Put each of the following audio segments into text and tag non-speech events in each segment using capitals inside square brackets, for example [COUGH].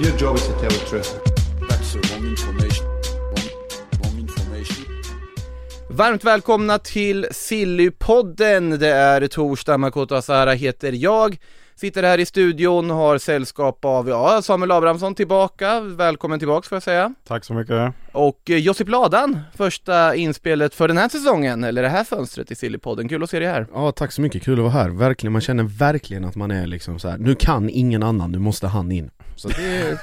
Your job is to tell the truth. That's the wrong information. Wrong, wrong information. Varmt välkomna till Sillypodden. Det är torsdag, Makoto Asara heter jag. Sitter här i studion, har sällskap av, ja, Samuel Abrahamsson tillbaka. Välkommen tillbaks får jag säga. Tack så mycket. Och eh, Josip Ladan, första inspelet för den här säsongen, eller det här fönstret i Sillypodden. Kul att se dig här. Ja tack så mycket, kul att vara här. Verkligen, man känner verkligen att man är liksom så här. nu kan ingen annan, nu måste han in. Så det är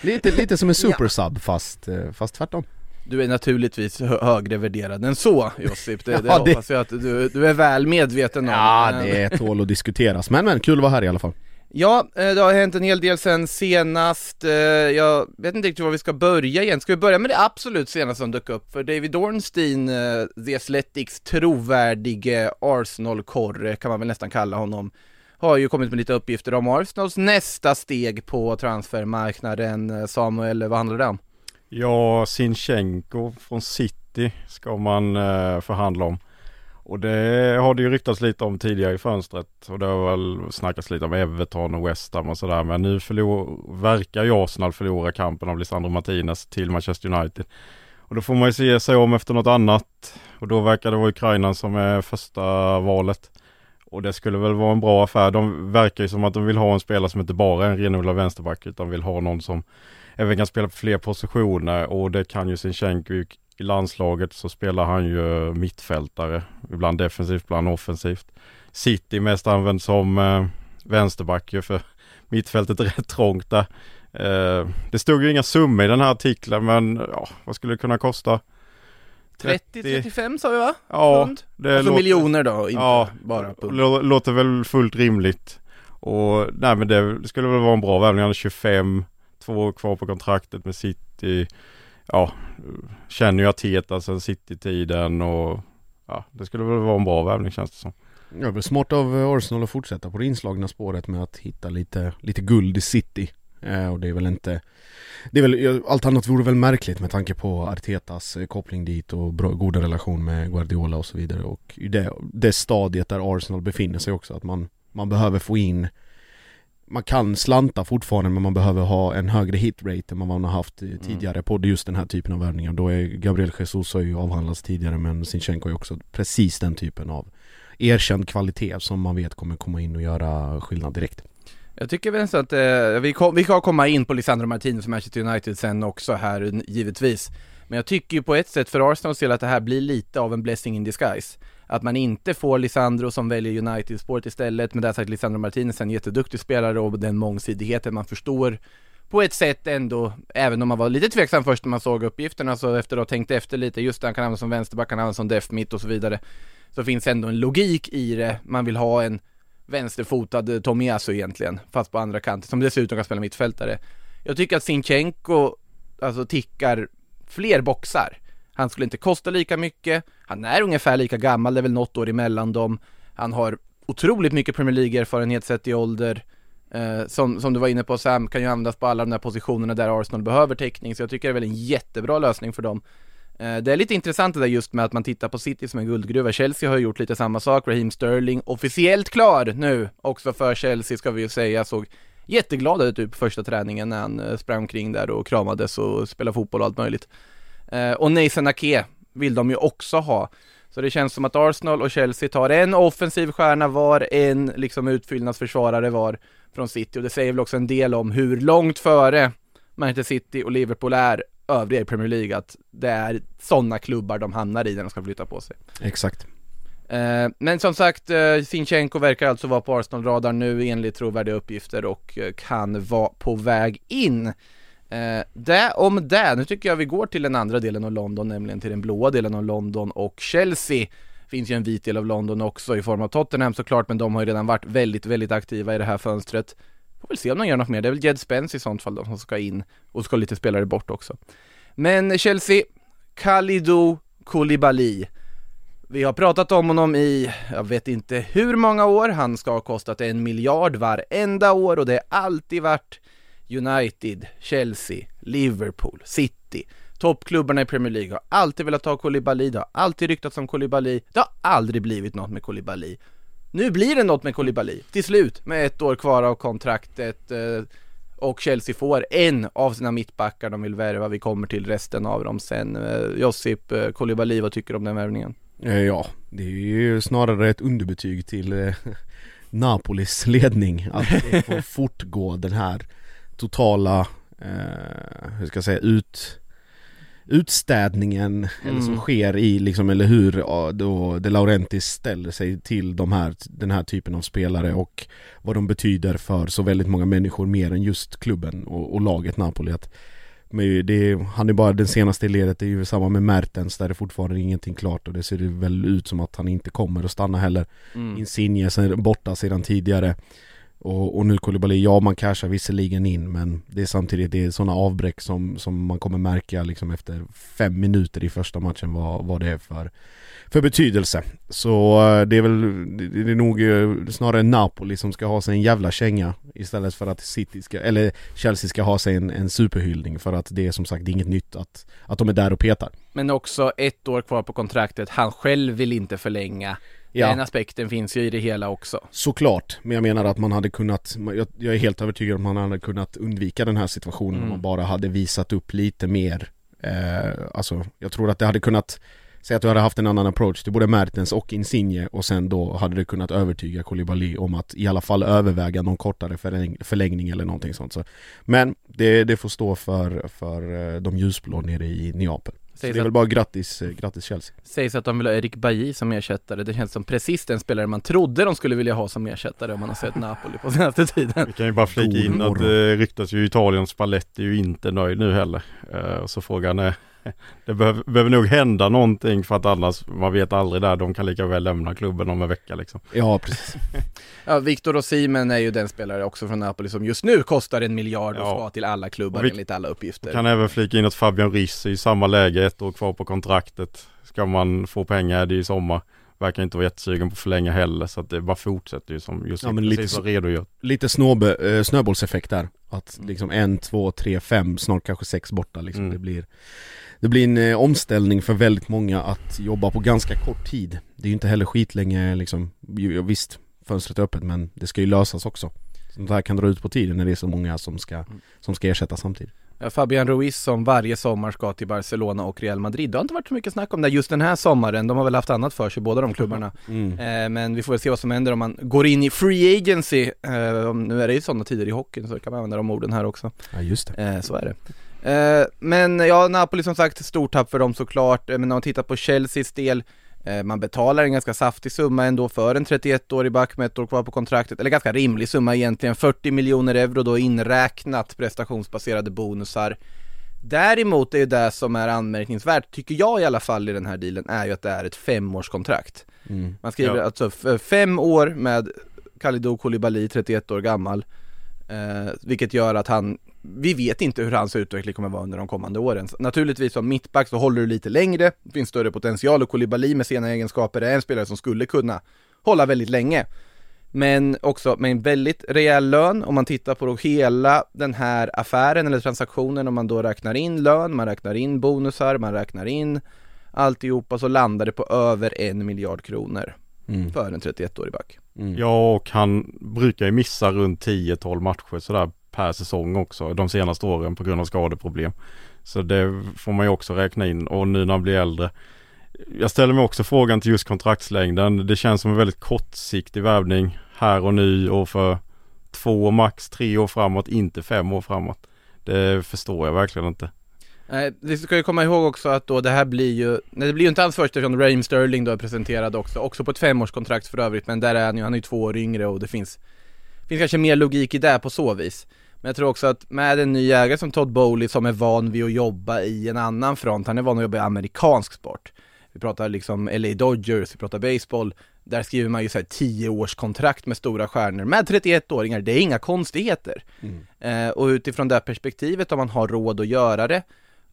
[LAUGHS] lite, lite som en supersub fast, eh, fast tvärtom. Du är naturligtvis hö- högre värderad än så Josip, [LAUGHS] det, Ja, det- hoppas jag att du, du är väl medveten om. Ja Men- det tål att diskuteras, men men kul att vara här i alla fall. Ja, eh, det har hänt en hel del sen senast. Eh, Jag vet inte riktigt var vi ska börja igen. Ska vi börja med det absolut senaste som dök upp? För David Ornstein, eh, The Athletics trovärdige Arsenal-korre kan man väl nästan kalla honom, har ju kommit med lite uppgifter om Arsenals nästa steg på transfermarknaden. Samuel, vad handlar det om? Ja, Sinchenko från City ska man eh, förhandla om. Och det har det ju ryktats lite om tidigare i fönstret. Och det har väl snackats lite om Everton och West Ham och sådär. Men nu förlor, verkar ju Arsenal förlora kampen av Lisandro Martinez till Manchester United. Och då får man ju se sig om efter något annat. Och då verkar det vara Ukraina som är första valet. Och det skulle väl vara en bra affär. De verkar ju som att de vill ha en spelare som inte bara är en renodlad vänsterback utan vill ha någon som även kan spela på fler positioner och det kan ju Sinchenko i i landslaget så spelar han ju mittfältare. Ibland defensivt, ibland offensivt. City mest använd som eh, vänsterback ju för [LAUGHS] mittfältet är rätt trångt där. Eh, det stod ju inga summor i den här artikeln men ja, vad skulle det kunna kosta? 30-35 sa vi va? Ja, Pund? det Alltså låter- miljoner då, inte Ja, bara pund. Lå- Låter väl fullt rimligt. Och nej men det, det skulle väl vara en bra värvning. Han är 25, två år kvar på kontraktet med City. Ja, känner ju Arteta sen City-tiden och ja, det skulle väl vara en bra värvning känns det som. Ja, det blir smart av eh, Arsenal att fortsätta på det inslagna spåret med att hitta lite, lite guld i city. Eh, och det är väl inte det är väl, allt annat vore väl märkligt med tanke på Artetas eh, koppling dit och bra, goda relation med Guardiola och så vidare och i det, det stadiet där Arsenal befinner sig också att man, man behöver få in man kan slanta fortfarande men man behöver ha en högre hitrate än vad man har haft eh, tidigare på just den här typen av värvningar. Då är Gabriel Jesus har ju avhandlats tidigare men Sinchenko är också precis den typen av erkänd kvalitet som man vet kommer komma in och göra skillnad direkt. Jag tycker väl så att eh, vi, kom, vi ska komma in på Lisandro Martinez och Manchester United sen också här givetvis. Men jag tycker ju på ett sätt för Arsenals del att det här blir lite av en blessing in disguise. Att man inte får Lisandro som väljer United-spåret istället, men där sagt Lisandro Martinez är en jätteduktig spelare och den mångsidigheten man förstår på ett sätt ändå, även om man var lite tveksam först när man såg uppgifterna, så efter att ha tänkt efter lite, just det, han kan användas som vänsterback, han kan användas som def mitt och så vidare, så finns ändå en logik i det, man vill ha en vänsterfotad eh, Tomiasu egentligen, fast på andra kanten, som dessutom kan spela mittfältare. Jag tycker att Sinchenko, alltså tickar fler boxar. Han skulle inte kosta lika mycket, han är ungefär lika gammal, det är väl något år emellan dem. Han har otroligt mycket Premier League-erfarenhet sett i ålder. Eh, som, som du var inne på Sam, kan ju användas på alla de där positionerna där Arsenal behöver täckning, så jag tycker det är väl en jättebra lösning för dem. Eh, det är lite intressant det där just med att man tittar på City som en guldgruva. Chelsea har ju gjort lite samma sak, Raheem Sterling officiellt klar nu också för Chelsea ska vi ju säga, såg jätteglad ut på första träningen när han eh, sprang omkring där och kramades och spelade fotboll och allt möjligt. Eh, och Nathan Ake vill de ju också ha. Så det känns som att Arsenal och Chelsea tar en offensiv stjärna var, en liksom utfyllnadsförsvarare var från City och det säger väl också en del om hur långt före Manchester City och Liverpool är övriga i Premier League att det är sådana klubbar de hamnar i när de ska flytta på sig. Exakt. Eh, men som sagt, eh, Sinchenko verkar alltså vara på Arsenal-radarn nu enligt trovärdiga uppgifter och eh, kan vara på väg in. Eh, det om det, nu tycker jag vi går till den andra delen av London, nämligen till den blåa delen av London och Chelsea. Finns ju en vit del av London också i form av Tottenham såklart, men de har ju redan varit väldigt, väldigt aktiva i det här fönstret. Får väl se om de gör något mer, det är väl Jed Spence i sånt fall då, som ska in och ska lite spelare bort också. Men Chelsea, Kalidou Koulibaly. Vi har pratat om honom i, jag vet inte hur många år, han ska ha kostat en miljard varenda år och det har alltid varit United, Chelsea, Liverpool, City. Toppklubbarna i Premier League har alltid velat ha Koulibaly, det har alltid ryktats om Koulibaly, det har aldrig blivit något med Koulibaly. Nu blir det något med Koulibaly, till slut, med ett år kvar av kontraktet eh, och Chelsea får en av sina mittbackar de vill värva, vi kommer till resten av dem sen. Eh, Josip eh, Koulibaly, vad tycker du om den värvningen? Ja, det är ju snarare ett underbetyg till [LAUGHS] Napolis ledning att det får [LAUGHS] fortgå den här totala, eh, hur ska jag säga, ut utstädningen eller som Mm. sker i liksom, eller hur då De Laurentiis ställer sig till de här, den här typen av spelare och vad de betyder för så väldigt många människor mer än just klubben och, och laget Napoli att men det han är bara den senaste i ledet, det är ju samma med Mertens där det fortfarande är ingenting klart och det ser väl ut som att han inte kommer att stanna heller Mm. Insigne borta sedan tidigare och, och nu Koulibaly, ja man cashar visserligen in men det är samtidigt det är sådana avbräck som, som man kommer märka liksom efter fem minuter i första matchen vad, vad det är för, för betydelse. Så eh, det är väl, det är nog eh, snarare Napoli som ska ha sig en jävla känga istället för att City ska, eller Chelsea ska ha sig en, en superhyllning för att det är som sagt inget nytt att, att de är där och petar. Men också ett år kvar på kontraktet, han själv vill inte förlänga. Ja. Den aspekten finns ju i det hela också. Såklart, men jag menar att man hade kunnat, jag, jag är helt övertygad om att man hade kunnat undvika den här situationen om Mm. man bara hade visat upp lite mer eh, Alltså, jag tror att det hade kunnat Säg att du hade haft en annan approach till både Mertens och Insigne och sen då hade det kunnat övertyga Koulibaly om att i alla fall överväga någon kortare förläng, förlängning eller någonting sånt så. Men det, det får stå för, för eh, de ljusblå nere i Neapel. Så det är väl bara grattis, eh, grattis Chelsea. Sägs att de vill ha Erik Bailly som ersättare. Det känns som precis den spelare man trodde de skulle vilja ha som ersättare om man har sett Napoli på senaste [LAUGHS] tiden. Vi kan ju bara flika in att det ryktas ju Italien, Spalletti är ju inte nöjd nu heller. Eh, Och så frågan är, det behöver, behöver nog hända någonting för att annars, man vet aldrig där, de kan lika väl lämna klubben om en vecka liksom. Ja precis. [LAUGHS] Ja, Victor Osimhen är ju den spelare också från Napoli som just nu kostar en miljard och Ja. ska till alla klubbar vi- enligt alla uppgifter. Kan även flika in att Fabian Riss är i samma läge, ett år kvar på kontraktet. Ska man få pengar är det i sommar. Verkar inte vara jättesugen på att förlänga heller så att det bara fortsätter ju som just Ja, men lite precis så- har redogjort. lite snåbe, eh, snöbollseffekt där. Att Mm. liksom en, två, tre, fem, snart kanske sex borta liksom. Mm. Det blir Det blir en eh, omställning för väldigt många att jobba på ganska kort tid. Det är ju inte heller skitlänge liksom, visst fönstret är öppet men det ska ju lösas också. Sånt här kan dra ut på tiden när det är så många som ska, Mm. som ska ersätta samtidigt. Fabian Ruiz som varje sommar ska till Barcelona och Real Madrid. Det har inte varit så mycket snack om det just den här sommaren. De har väl haft annat för sig, båda de klubbarna. Mm. Eh, men vi får väl se vad som händer om man går in i free agency. Eh, nu är det ju sådana tider i hockeyn så kan man använda de orden här också. Ja just det. Eh, så är det. Eh, men ja, Napoli som sagt, stort tapp för dem såklart. Eh, Men om man tittar på Chelseas del, eh, man betalar en ganska saftig summa ändå för en 31-årig back med ett år kvar på kontraktet, eller ganska rimlig summa egentligen, 40 miljoner euro då inräknat prestationsbaserade bonusar. Däremot är ju det som är anmärkningsvärt, tycker jag i alla fall i den här dealen, är ju att det är ett femårskontrakt. Mm. Man skriver Ja. alltså fem år med Kalidou Koulibaly, 31 år gammal. Eh, vilket gör att han, vi vet inte hur hans utveckling kommer vara under de kommande åren. Naturligtvis som mittback så håller du lite längre, det finns större potential och Koulibaly med sina egenskaper är en spelare som skulle kunna hålla väldigt länge. Men också med en väldigt rejäl lön om man tittar på då hela den här affären eller transaktionen om man då räknar in lön, man räknar in bonusar, man räknar in alltihopa så landar det på över en miljard kronor Mm. för en 31-årig back. Mm. Ja och han brukar ju missa runt 10-12 matcher sådär per säsong också de senaste åren på grund av skadeproblem. Så det får man ju också räkna in och nu när han blir äldre. Jag ställer mig också frågan till just kontraktslängden. Det känns som en väldigt kortsiktig värvning här och nu och för två max tre år framåt, inte fem år framåt. Det förstår jag verkligen inte. Nej, vi ska ju komma ihåg också att då det här blir ju, nej det blir ju inte alls första eftersom Raheem Sterling då är presenterad också, också på ett femårskontrakt för övrigt, men där är han ju, han är ju två år yngre och det finns, finns kanske mer logik i det på så vis. Men jag tror också att med en ny ägare som Todd Bowley som är van vid att jobba i en annan front, han är van att jobba i amerikansk sport. Vi pratar liksom LA Dodgers, vi pratar baseball, där skriver man ju såhär 10 års kontrakt med stora stjärnor med 31-åringar, det är inga konstigheter. Eh, och utifrån det här perspektivet, om man har råd att göra det,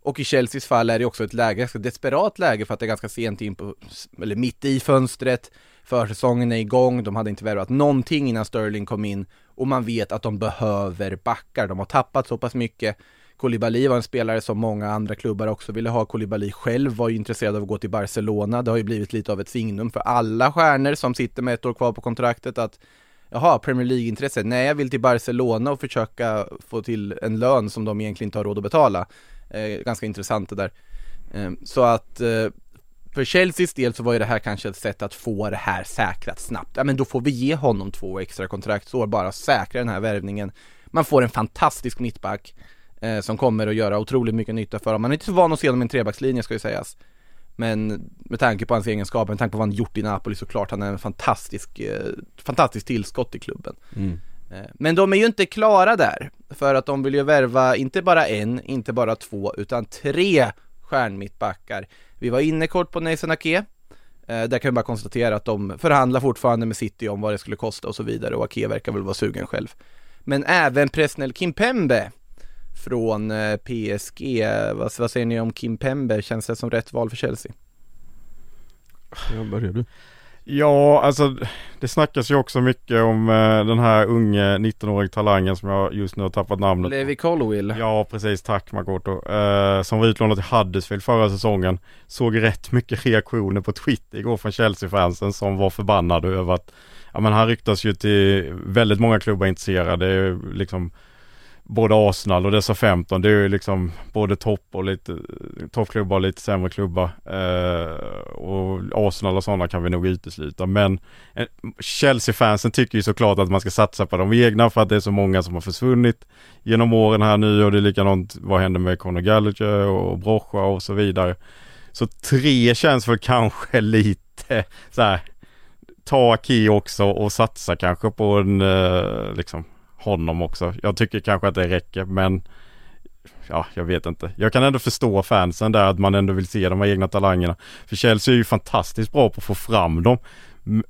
och i Chelseas fall är det också ett läge, ett desperat läge för att det är ganska sent in på, eller mitt i fönstret, försäsongen är igång, de hade inte värvat någonting innan Sterling kom in och man vet att de behöver backar, de har tappat så pass mycket. Kolibali var en spelare som många andra klubbar också ville ha. Kolibali själv var ju intresserad av att gå till Barcelona. Det har ju blivit lite av ett signum för alla stjärnor som sitter med ett år kvar på kontraktet att Jaha, Premier League-intresse? Nej, jag vill till Barcelona och försöka få till en lön som de egentligen inte har råd att betala. Eh, ganska intressant det där. Eh, så att eh, för Chelseas del så var ju det här kanske ett sätt att få det här säkrat snabbt. Ja men då får vi ge honom två extra kontraktsår, bara säkra den här värvningen. Man får en fantastisk mittback eh, som kommer att göra otroligt mycket nytta för honom. Man är inte så van att se honom i en trebackslinje ska ju sägas. Men med tanke på hans egenskaper, med tanke på vad han gjort i Napoli såklart, han är en fantastisk, eh, fantastisk tillskott i klubben. Mm. Eh, Men de är ju inte klara där, för att de vill ju värva inte bara en, inte bara två, utan tre stjärnmittbackar. Vi var inne kort på Nathan Ake, eh, där kan vi bara konstatera att de förhandlar fortfarande med City om vad det skulle kosta och så vidare och Ake verkar väl vara sugen själv. Men även Presnel Kimpembe från eh, PSG, vad, vad säger ni om Kimpembe? Känns det som rätt val för Chelsea? Ja, börjar du? Ja, alltså det snackas ju också mycket om eh, den här unge 19-årig talangen som jag just nu har tappat namnet på. Levi Colwill. Ja precis, tack Makoto. Eh, som var utlånad till Huddersfield förra säsongen. Såg rätt mycket reaktioner på Twitter igår från Chelsea-fansen som var förbannade över att Ja men han ryktas ju till väldigt många klubbar intresserade. Liksom både Arsenal och dessa 15. Det är ju liksom både topp och lite toppklubbar och lite sämre klubbar. Eh, och Arsenal och sådana kan vi nog utesluta. Men eh, Chelsea-fansen tycker ju såklart att man ska satsa på de egna för att det är så många som har försvunnit genom åren här nu och det är likadant vad händer med Conor Gallagher och Brocha och så vidare. Så tre känns väl kanske [LAUGHS] lite så här ta Key också och satsa kanske på en eh, liksom honom också. Jag tycker kanske att det räcker men Ja, jag vet inte. Jag kan ändå förstå fansen där att man ändå vill se de här egna talangerna. För Chelsea är ju fantastiskt bra på att få fram dem.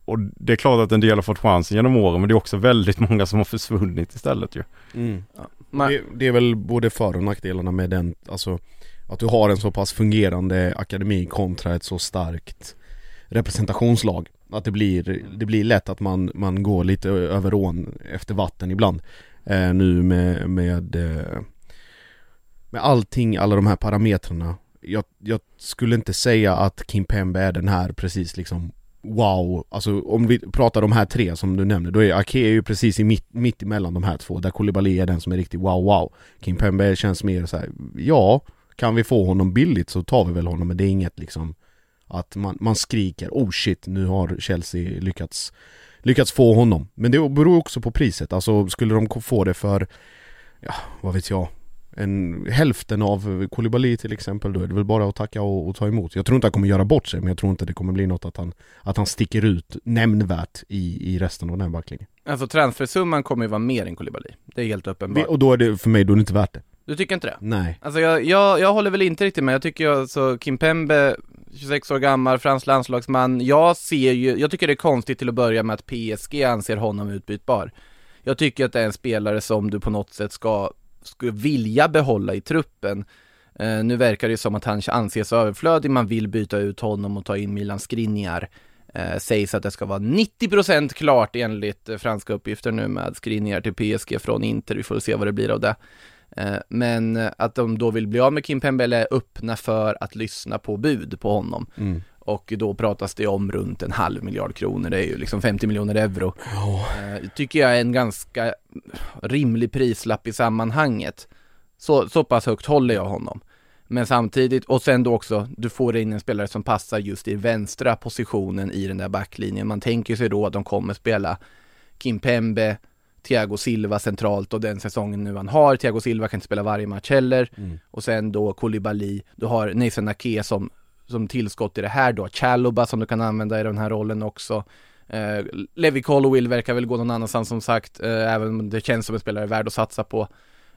Och det är klart att en del har fått chansen genom åren men det är också väldigt [LAUGHS] många som har försvunnit istället ju. Mm. Man, Det, det är väl både för och nackdelarna med den, alltså att du har en så pass fungerande akademi kontra ett så starkt representationslag. Att det blir, det blir lätt att man, man går lite över ån efter vatten ibland. Eh, nu med, med, eh, med allting, alla de här parametrarna. Jag, jag skulle inte säga att Kim Pembe är den här precis liksom Wow, alltså om vi pratar de här tre som du nämner, då är Ake är ju precis i mitt, mitt emellan de här två, där Koulibaly är den som är riktigt wow wow Kim Pembe känns mer så här, ja, kan vi få honom billigt så tar vi väl honom, men det är inget liksom att man, man skriker oh shit, nu har Chelsea lyckats lyckats få honom. Men det beror också på priset, alltså skulle de få det för, ja, vad vet jag, en hälften av Koulibaly till exempel, då är det väl bara att tacka och, och ta emot. Jag tror inte han kommer göra bort sig, men jag tror inte det kommer bli något att han, att han sticker ut nämnvärt i, i resten av den här backlinjen. alltså transfersumman kommer ju vara mer än Koulibaly. Det är helt uppenbart. Och då är det, för mig, då är det inte värt det. Du tycker inte det? Nej. Alltså jag, jag, jag håller väl inte riktigt med, jag tycker alltså Kim Pembe 26 år gammal, fransk landslagsman, jag ser ju, jag tycker det är konstigt till att börja med att PSG anser honom utbytbar. Jag tycker att det är en spelare som du på något sätt ska, ska vilja behålla i truppen. Eh, Nu verkar det som att han anses överflödig, man vill byta ut honom och ta in Milan Skriniar. Eh, sägs att det ska vara 90% klart enligt eh, franska uppgifter nu med Skriniar till PSG från Inter. Vi får se vad det blir av det. Eh, men att de då vill bli av med Kim Pembele är öppna för att lyssna på bud på honom. Mm. Och då pratas det om runt en halv miljard kronor, det är ju liksom 50 miljoner euro. Eh, tycker jag är en ganska rimlig prislapp i sammanhanget. Så, så pass högt håller jag honom. Men samtidigt, och sen då också, du får in en spelare som passar just i vänstra positionen i den där backlinjen. Man tänker sig då att de kommer spela Kim Pembe, Thiago Silva centralt och den säsongen nu han har. Thiago Silva kan inte spela varje match heller. Mm. Och sen då Koulibaly, du har Nathan Ake som, som tillskott i det här då. Chaloba som du kan använda i den här rollen också. Eh, Levi Colwill verkar väl gå någon annanstans som sagt, eh, även om det känns som en spelare värd att satsa på.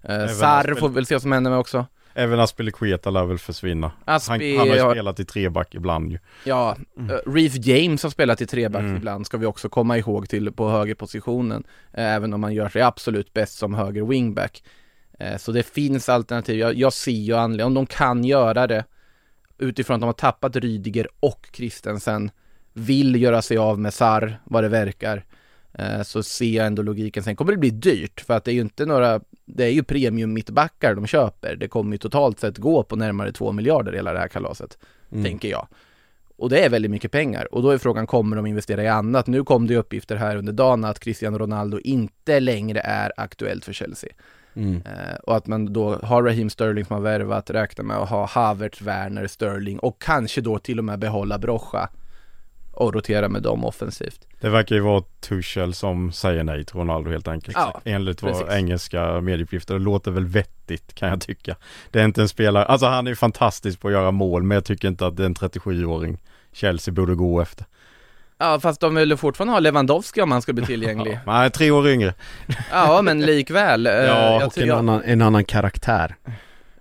Eh, Sarr får väl se vad som händer med också. Även Aspelekueta lär väl försvinna. Aspi han, han har ju har- spelat i treback ibland ju. Ja, eh, Reef James har spelat i treback Mm. ibland, ska vi också komma ihåg till på högerpositionen. Eh, även om man gör sig absolut bäst som höger wingback. Eh, så det finns alternativ. Jag, jag ser ju anledning, om de kan göra det utifrån att de har tappat Rydiger och Christensen, vill göra sig av med Sarr, vad det verkar, så ser jag ändå logiken. Sen kommer det bli dyrt, för att det är ju inte några, det är ju premium mittbackar de köper. Det kommer ju totalt sett gå på närmare två miljarder hela det här kalaset, Mm. tänker jag. Och det är väldigt mycket pengar. Och då är frågan, kommer de investera i annat? Nu kom det uppgifter här under dagen att Cristiano Ronaldo inte längre är aktuellt för Chelsea. Mm. Eh, och att man då har Raheem Sterling som har värvat, räknar med att ha Havertz, Werner, Sterling och kanske då till och med behålla Brocha och rotera med dem offensivt. Det verkar ju vara Tuchel som säger nej till Ronaldo helt enkelt. Ja, Enligt vad precis. engelska medieuppgifter. Det låter väl vettigt kan jag tycka. Det är inte en spelare, alltså han är ju fantastisk på att göra mål men jag tycker inte att det är en 37-åring Chelsea borde gå efter. Ja, fast de vill fortfarande ha Lewandowski om han ska bli [LAUGHS] tillgänglig. Nej, tre år yngre. ja, men likväl. Eh, Ja, jag Och en jag- annan, en annan karaktär.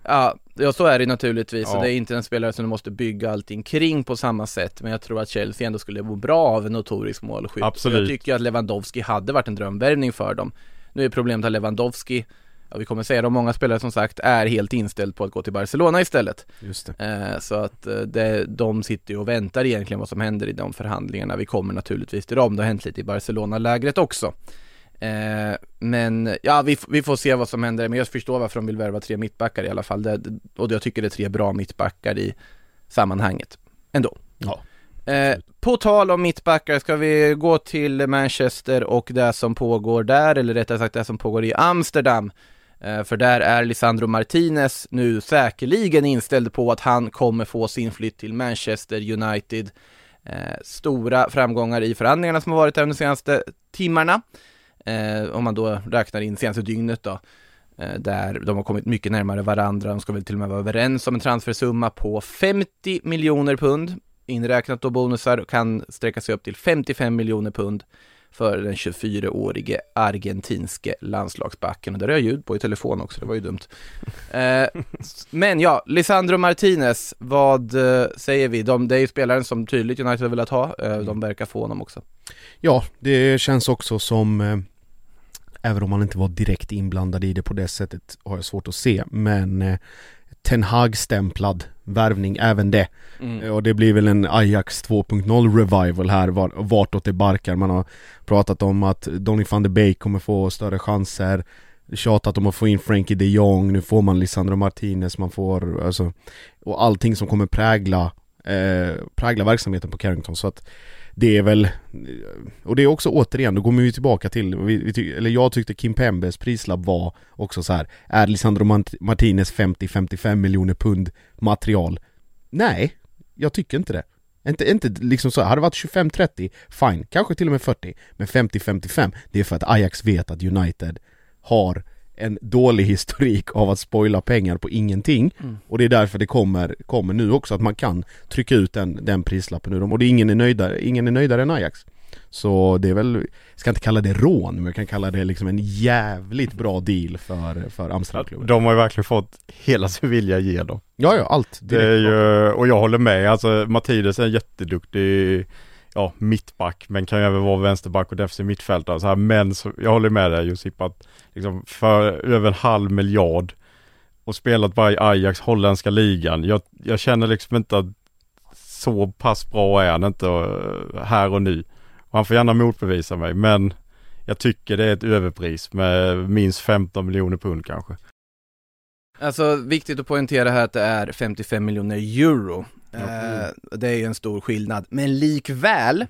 Ja, ja så är det naturligtvis Ja. och det är inte en spelare som du måste bygga allting kring på samma sätt Men jag tror att Chelsea ändå skulle må bra av en notorisk målskytt Absolut. Jag tycker att Lewandowski hade varit en drömvärvning för dem Nu är problemet att Lewandowski Ja vi kommer säga det, många spelare som sagt är helt inställd på att gå till Barcelona istället Just det. eh, Så att eh, det, de sitter ju och väntar egentligen vad som händer i de förhandlingarna Vi kommer naturligtvis till dem, det har hänt lite i Barcelona-lägret också Eh, men ja, vi, vi får se vad som händer, men jag förstår varför de vill värva tre mittbackar i alla fall. Det, och jag tycker det är tre bra mittbackar i sammanhanget, ändå. Ja. Eh, på tal om mittbackar, ska vi gå till Manchester och det som pågår där, eller rättare sagt det som pågår i Amsterdam. Eh, för där är Lisandro Martinez nu säkerligen inställd på att han kommer få sin flytt till Manchester United. Eh, stora framgångar i förhandlingarna som har varit där de senaste timmarna. Eh, om man då räknar in senaste dygnet då. Eh, där de har kommit mycket närmare varandra. De ska väl till och med vara överens om en transfersumma på 50 miljoner pund. Inräknat då bonusar kan sträcka sig upp till 55 miljoner pund för den 24-årige argentinske landslagsbacken. Och där har jag ljud på i telefon också, det var ju dumt. [LAUGHS] Eh, men ja, Lisandro Martinez, vad eh, säger vi? De, det är ju spelaren som tydligt United har velat ha. Eh, de verkar få honom också. Ja, det känns också som eh, Även om man inte var direkt inblandad i det på det sättet har jag svårt att se men eh, Ten Hag-stämplad värvning, även det. Mm. Eh, Och det blir väl en Ajax 2.0 revival här var, vartåt det barkar. Man har pratat om att Donny van de Beek kommer få större chanser Tjatat om att få in Frankie de Jong, nu får man Lisandro Martinez, man får alltså Och allting som kommer prägla eh, Prägla verksamheten på Carrington så att Det är väl eh, Och det är också återigen, då går vi tillbaka till vi, vi ty, Eller jag tyckte Kim Pembes prislapp var också så här Är Lisandro Mart- Martinez 50-55 miljoner pund material? Nej, jag tycker inte det. Inte, inte liksom så, hade det varit 25-30, fine, kanske till och med 40 Men 50-55, det är för att Ajax vet att United har en dålig historik av att spoila pengar på ingenting. Mm. Och det är därför det kommer, kommer nu också att man kan trycka ut den, den prislappen ur dem Och det är ingen är nöjdare, ingen är nöjdare än Ajax. Så det är väl, jag ska inte kalla det rån, men jag kan kalla det liksom en jävligt bra deal för, för Amsterdamklubben. De har ju verkligen fått hela sin vilja ge dem. Ja, ja, allt Det är ju, och jag håller med, alltså Mattides är en jätteduktig Ja, mittback, men kan ju även vara vänsterback och defensiv mittfältare så här. Men så, jag håller med dig Josip att liksom för över en halv miljard och spelat bara i Ajax, holländska ligan. Jag, jag känner liksom inte att så pass bra är han inte eh, här och nu. Och han får gärna motbevisa mig men jag tycker det är ett överpris med minst 15 miljoner pund kanske. Alltså viktigt att poängtera här att det är 55 miljoner euro. Mm. det är ju en stor skillnad, men likväl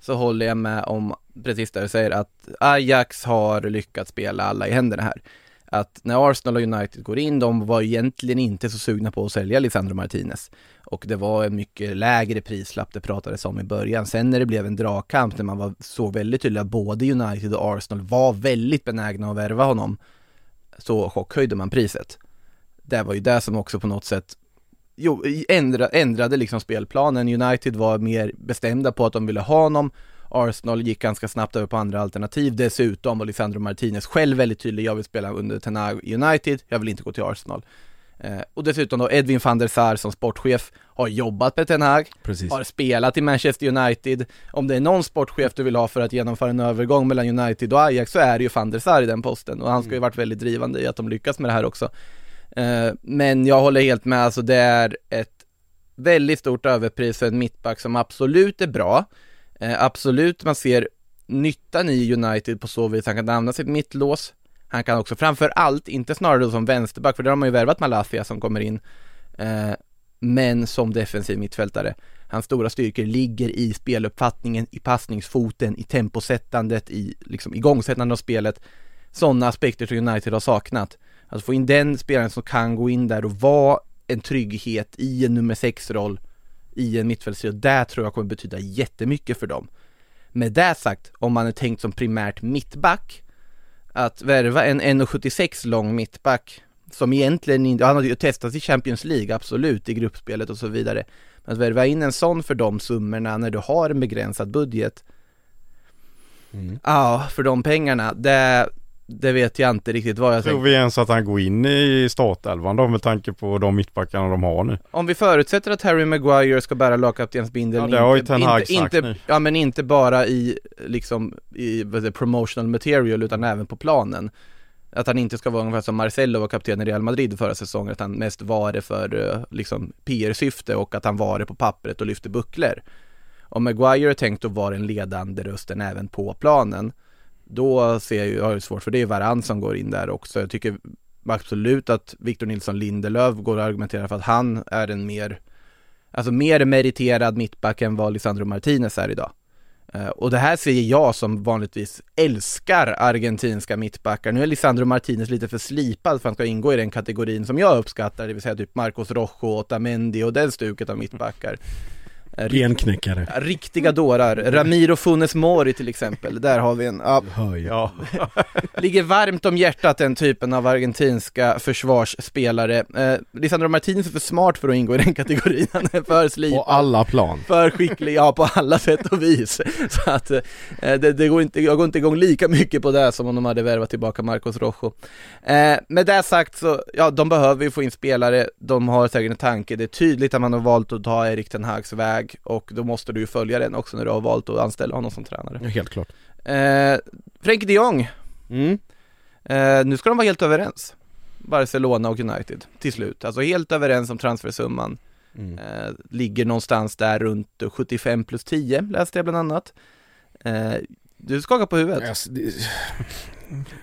så håller jag med om, precis det du säger, att Ajax har lyckats spela alla i händerna här. Att när Arsenal och United går in, de var egentligen inte så sugna på att sälja Lisandro Martinez. Och det var en mycket lägre prislapp det pratades om i början. Sen när det blev en dragkamp, när man var, såg väldigt tydligt att både United och Arsenal var väldigt benägna att värva honom, så chockhöjde man priset. Det var ju det som också på något sätt jo, ändra, ändrade liksom spelplanen. United var mer bestämda på att de ville ha honom. Arsenal gick ganska snabbt över på andra alternativ. Dessutom var Lisandro Martinez själv väldigt tydlig. Jag vill spela under Ten Hag United. Jag vill inte gå till Arsenal. Eh, och dessutom då Edwin van der Sar som sportchef har jobbat med Ten Hag, Precis. har spelat i Manchester United. Om det är någon sportchef du vill ha för att genomföra en övergång mellan United och Ajax så är det ju van der Sar i den posten och han ska ju varit väldigt drivande i att de lyckas med det här också. Eh, men jag håller helt med, alltså det är ett väldigt stort överpris för en mittback som absolut är bra. Eh, absolut, man ser nyttan i United på så vis han kan använda sitt mittlås. Han kan också framför allt, inte snarare då som vänsterback, för där har man ju värvat Malasia som kommer in, eh, men som defensiv mittfältare. Hans stora styrkor ligger i speluppfattningen, i passningsfoten, i temposättandet, i liksom igångsättandet av spelet. Sådana aspekter som United har saknat. Att få in den spelaren som kan gå in där och vara en trygghet i en nummer 6-roll i en mittfältstrio, det tror jag kommer betyda jättemycket för dem. Med det sagt, om man är tänkt som primärt mittback, att värva en 1,76 lång mittback som egentligen inte, han har ju testat i Champions League, absolut, i gruppspelet och så vidare. Men att värva in en sån för de summorna när du har en begränsad budget, Mm. ja, för de pengarna, det, det vet jag inte riktigt vad jag Tror tänker. vi ens att han går in i startelvan då med tanke på de mittbackarna de har nu? Om vi förutsätter att Harry Maguire ska bära lagkaptensbindeln Ja, det har ju Ten inte, inte, nu. ja men inte bara i liksom i det, promotional material utan även på planen. Att han inte ska vara ungefär som Marcelo var kapten i Real Madrid förra säsongen, att han mest var det för eh, liksom PR-syfte och att han var det på pappret och lyfte bucklor. Om Maguire är tänkt att vara den ledande rösten även på planen, då ser jag ju, jag har ju svårt för det är Varann som går in där också. Jag tycker absolut att Victor Nilsson Lindelöf går att argumentera för att han är en mer, alltså mer meriterad mittback än vad Lisandro Martinez är idag. Eh, och det här ser jag som vanligtvis älskar argentinska mittbackar. Nu är Lisandro Martinez lite för slipad för att han ska ingå i den kategorin som jag uppskattar, det vill säga typ Marcos Rojo, Otamendi och den stuket av mittbackar. Genknäckare. Riktiga dårar. Ramiro Funes Mori till exempel, där har vi en, ja. Ja, [LAUGHS] ligger varmt om hjärtat den typen av argentinska försvarsspelare. Eh, Lisandro Martinez är för smart för att ingå i den kategorin, han är för slipad På alla plan. för skicklig, ja på alla sätt och vis. [LAUGHS] Så att eh, det, det går inte, jag går inte igång lika mycket på det som om de hade värvat tillbaka Marcos Rojo. Eh, med det sagt så, ja de behöver ju få in spelare, de har säkert en tanke, det är tydligt att man har valt att ta Erik Ten Hags väg och då måste du ju följa den också när du har valt att anställa honom som tränare. Ja, helt klart. Eh, Frenkie de Jong, Mm. eh, nu ska de vara helt överens. Barcelona och United till slut, alltså helt överens om transfersumman. Mm. Eh, ligger någonstans där runt 75 plus 10 läste jag bland annat. Eh, du skakar på huvudet. Alltså, det...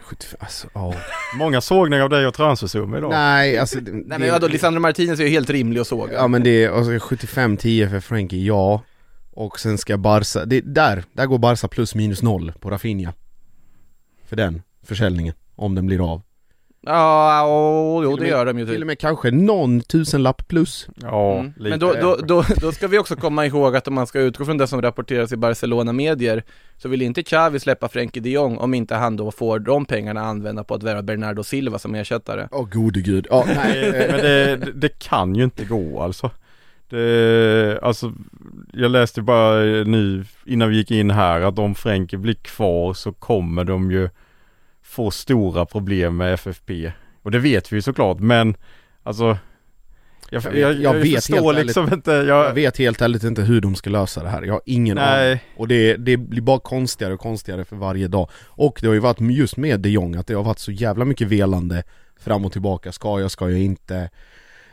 75, alltså, ja. många sågningar av dig och transfersumma idag. Nej, alltså det, Nej men vadå, Lisandro Martinez är ju helt rimlig att såga. Ja men det är alltså, 75-10 för Frankie, ja Och sen ska Barca, det, där, där går Barca plus minus noll på Rafinha För den försäljningen, om den blir av Ja, och, jo Till det med- gör de ju Till typ. och med kanske någon tusenlapp plus Ja, Mm. lite. Men då, då, då, då ska vi också komma ihåg att om man ska utgå från det som rapporteras i Barcelona-medier så vill inte Xavi släppa Frenkie de Jong om inte han då får de pengarna använda på att värva Bernardo Silva som ersättare. Åh gode gud, ja [LAUGHS] nej Nej, men det, det- det kan ju inte gå alltså. Det, alltså, jag läste bara nu innan vi gick in här att om Frenkie blir kvar så kommer de ju få stora problem med FFP. Och det vet vi ju såklart men alltså jag, Jag jag, jag, vet- helt liksom inte. Jag, vet helt ärligt inte hur de ska lösa det här, jag har ingen aning. Nej, Och det, det blir bara konstigare och konstigare för varje dag. Och det har ju varit just med de Jong att det har varit så jävla mycket velande Fram och tillbaka, ska jag, ska jag inte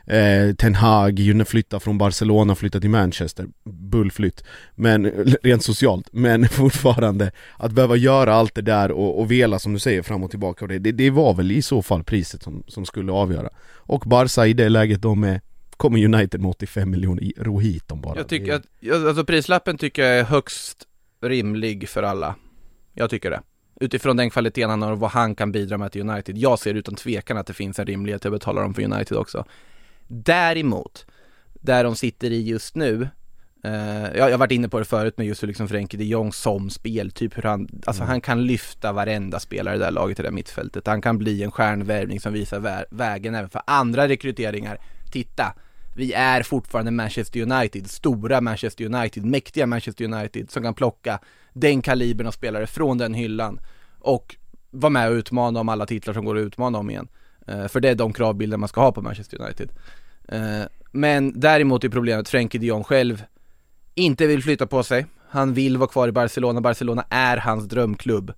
eh, Ten Hag ju flytta från Barcelona, flytta till Manchester, bullflytt. Men [LAUGHS] rent socialt, men [LAUGHS] fortfarande Att behöva göra allt det där och, och vela som du säger fram och tillbaka och det, det, det var väl i så fall priset som, som skulle avgöra. Och Barca i det läget de är Kommer United med 85 miljoner, ro hit dem bara. Jag tycker att, alltså prislappen tycker jag är högst rimlig för alla. Jag tycker det. Utifrån den kvaliteten han har och vad han kan bidra med till United. Jag ser utan tvekan att det finns en rimlighet att betala dem för United också Däremot, där de sitter i just nu jag, jag har varit inne på det förut med just hur liksom Frenkie de Jong som speltyp, hur han, alltså mm. han kan lyfta varenda spelare i det där laget i det där mittfältet. Han kan bli en stjärnvärvning som visar vä vägen även för andra rekryteringar. Titta, vi är fortfarande Manchester United, stora Manchester United, mäktiga Manchester United som kan plocka den kalibern av spelare från den hyllan och vara med och utmana om alla titlar som går att utmana om igen. Eh, för det är de kravbilder man ska ha på Manchester United. Eh, men däremot är problemet Frenkie de Jong själv inte vill flytta på sig. Han vill vara kvar i Barcelona, Barcelona är hans drömklubb.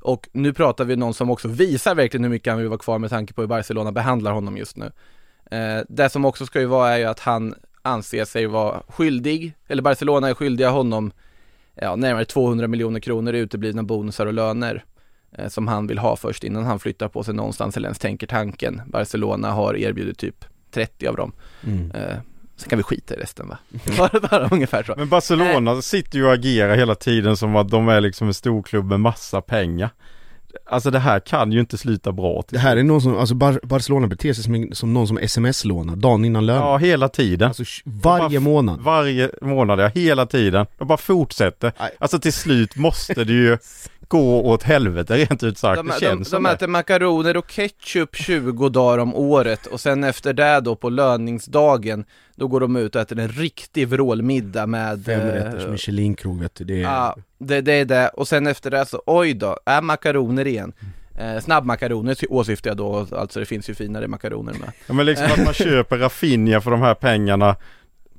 Och nu pratar vi om någon som också visar verkligen hur mycket han vill vara kvar med tanke på hur Barcelona behandlar honom just nu. Eh, det som också ska ju vara är ju att han anser sig vara skyldig, eller Barcelona är skyldiga honom ja, närmare 200 miljoner kronor i uteblivna bonusar och löner som han vill ha först innan han flyttar på sig någonstans eller ens tänker tanken. Barcelona har erbjudit typ 30 av dem. Mm. Eh, Sen kan vi skita i resten va? [LAUGHS] bara, bara ungefär så. Men Barcelona äh. sitter ju och agerar hela tiden som att de är liksom en storklubb med massa pengar. Alltså det här kan ju inte sluta bra Det här är någon som, alltså Bar Barcelona beter sig som, som någon som sms-lånar dagen innan lön Ja hela tiden Alltså varje bara, månad Varje månad, ja hela tiden De bara fortsätter Nej. Alltså till slut måste det ju [LAUGHS] [LAUGHS] gå åt helvete rent ut sagt, de, det känns De, de, de äter makaroner och ketchup 20 dagar om året och sen efter det då på löningsdagen Då går de ut och äter en riktig vrålmiddag med Femrätters eh, Michelinkrog vet du, det är... Ja, det, det är det och sen efter det så, oj då, är makaroner igen Eh, snabbmakaroner åsyftar jag då, alltså det finns ju finare makaroner med. Ja men liksom att man [LAUGHS] köper Raffinja för de här pengarna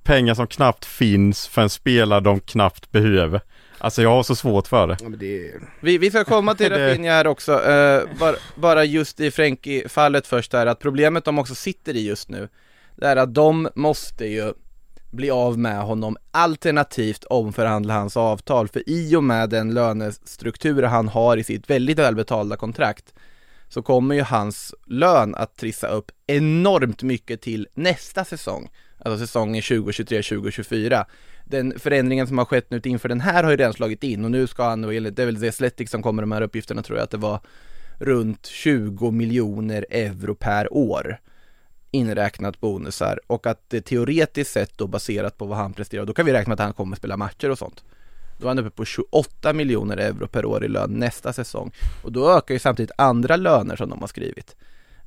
Pengar som knappt finns för en spelare de knappt behöver. Alltså jag har så svårt för det. Ja, det... Vi, vi ska komma till [LAUGHS] Rafinha här också, uh, bara, bara just i Frenkie-fallet först här, att problemet de också sitter i just nu, det är att de måste ju bli av med honom alternativt omförhandla hans avtal, för i och med den lönestruktur han har i sitt väldigt välbetalda kontrakt så kommer ju hans lön att trissa upp enormt mycket till nästa säsong, alltså säsongen 2023-2024 den förändringen som har skett nu inför den här har ju redan slagit in och nu ska han, det är väl The Athletic som kommer de här uppgifterna tror jag att det var runt 20 miljoner euro per år inräknat bonusar och att det teoretiskt sett då baserat på vad han presterar, då kan vi räkna med att han kommer spela matcher och sånt. Då är han uppe på 28 miljoner euro per år i lön nästa säsong och då ökar ju samtidigt andra löner som de har skrivit.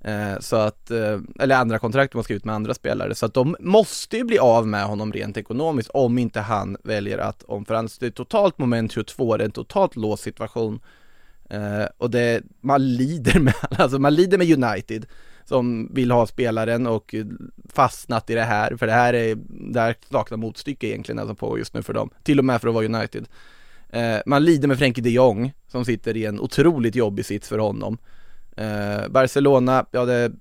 Eh, så att, eh, eller andra kontrakt de har skrivit med andra spelare, så att de måste ju bli av med honom rent ekonomiskt om inte han väljer att omförhandla. Det är totalt moment 22, det är en totalt låst situation. Eh, och det, man lider [LAUGHS] med, alltså man lider med United som vill ha spelaren och fastnat i det här, för det här är, det här saknar motstycke egentligen alltså på just nu för dem, till och med för att vara United. Eh, man lider med Frenkie de Jong som sitter i en otroligt jobbig sits för honom. Eh, Barcelona, ja det...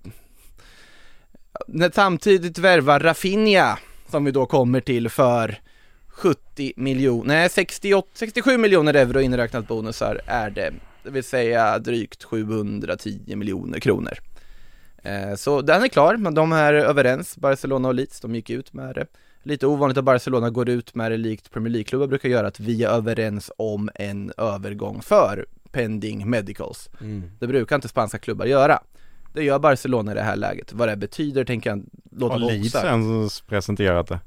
När samtidigt värvar Rafinha, som vi då kommer till för 70 miljoner, nej 68, 67 miljoner euro inräknat bonusar är det. Det vill säga drygt 710 miljoner kronor. Eh, så den är klar, men de är överens, Barcelona och Leeds, de gick ut med det. Lite ovanligt att Barcelona går ut med det likt Premier League-klubbar brukar göra, att vi är överens om en övergång för pending medicals. Mm. Det brukar inte spanska klubbar göra. Det gör Barcelona i det här läget. Vad det betyder tänker jag låta vara osagt. Har ens presenterat det?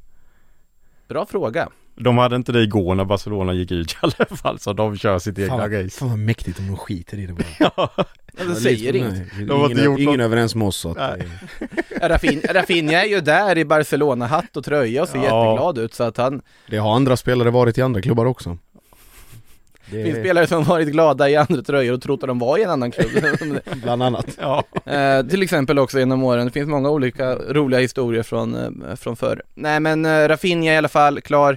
Bra fråga. De hade inte det igår när Barcelona gick ut [LAUGHS] i alla fall så de kör sitt egna fan, race. Fan vad mäktigt om de skiter i det bara. [LAUGHS] ja, det säger inget. Ingen, ingen överens med oss så att [LAUGHS] Rafinha är ju där i Barcelona-hatt och tröja och ser ja. jätteglad ut så att han Det har andra spelare varit i andra klubbar också. Det finns spelare som varit glada i andra tröjor och trott att de var i en annan klubb. [LAUGHS] Bland annat. Ja. Eh, Till exempel också genom åren, det finns många olika roliga historier från, eh, från förr. Nej men eh, Rafinha i alla fall, klar.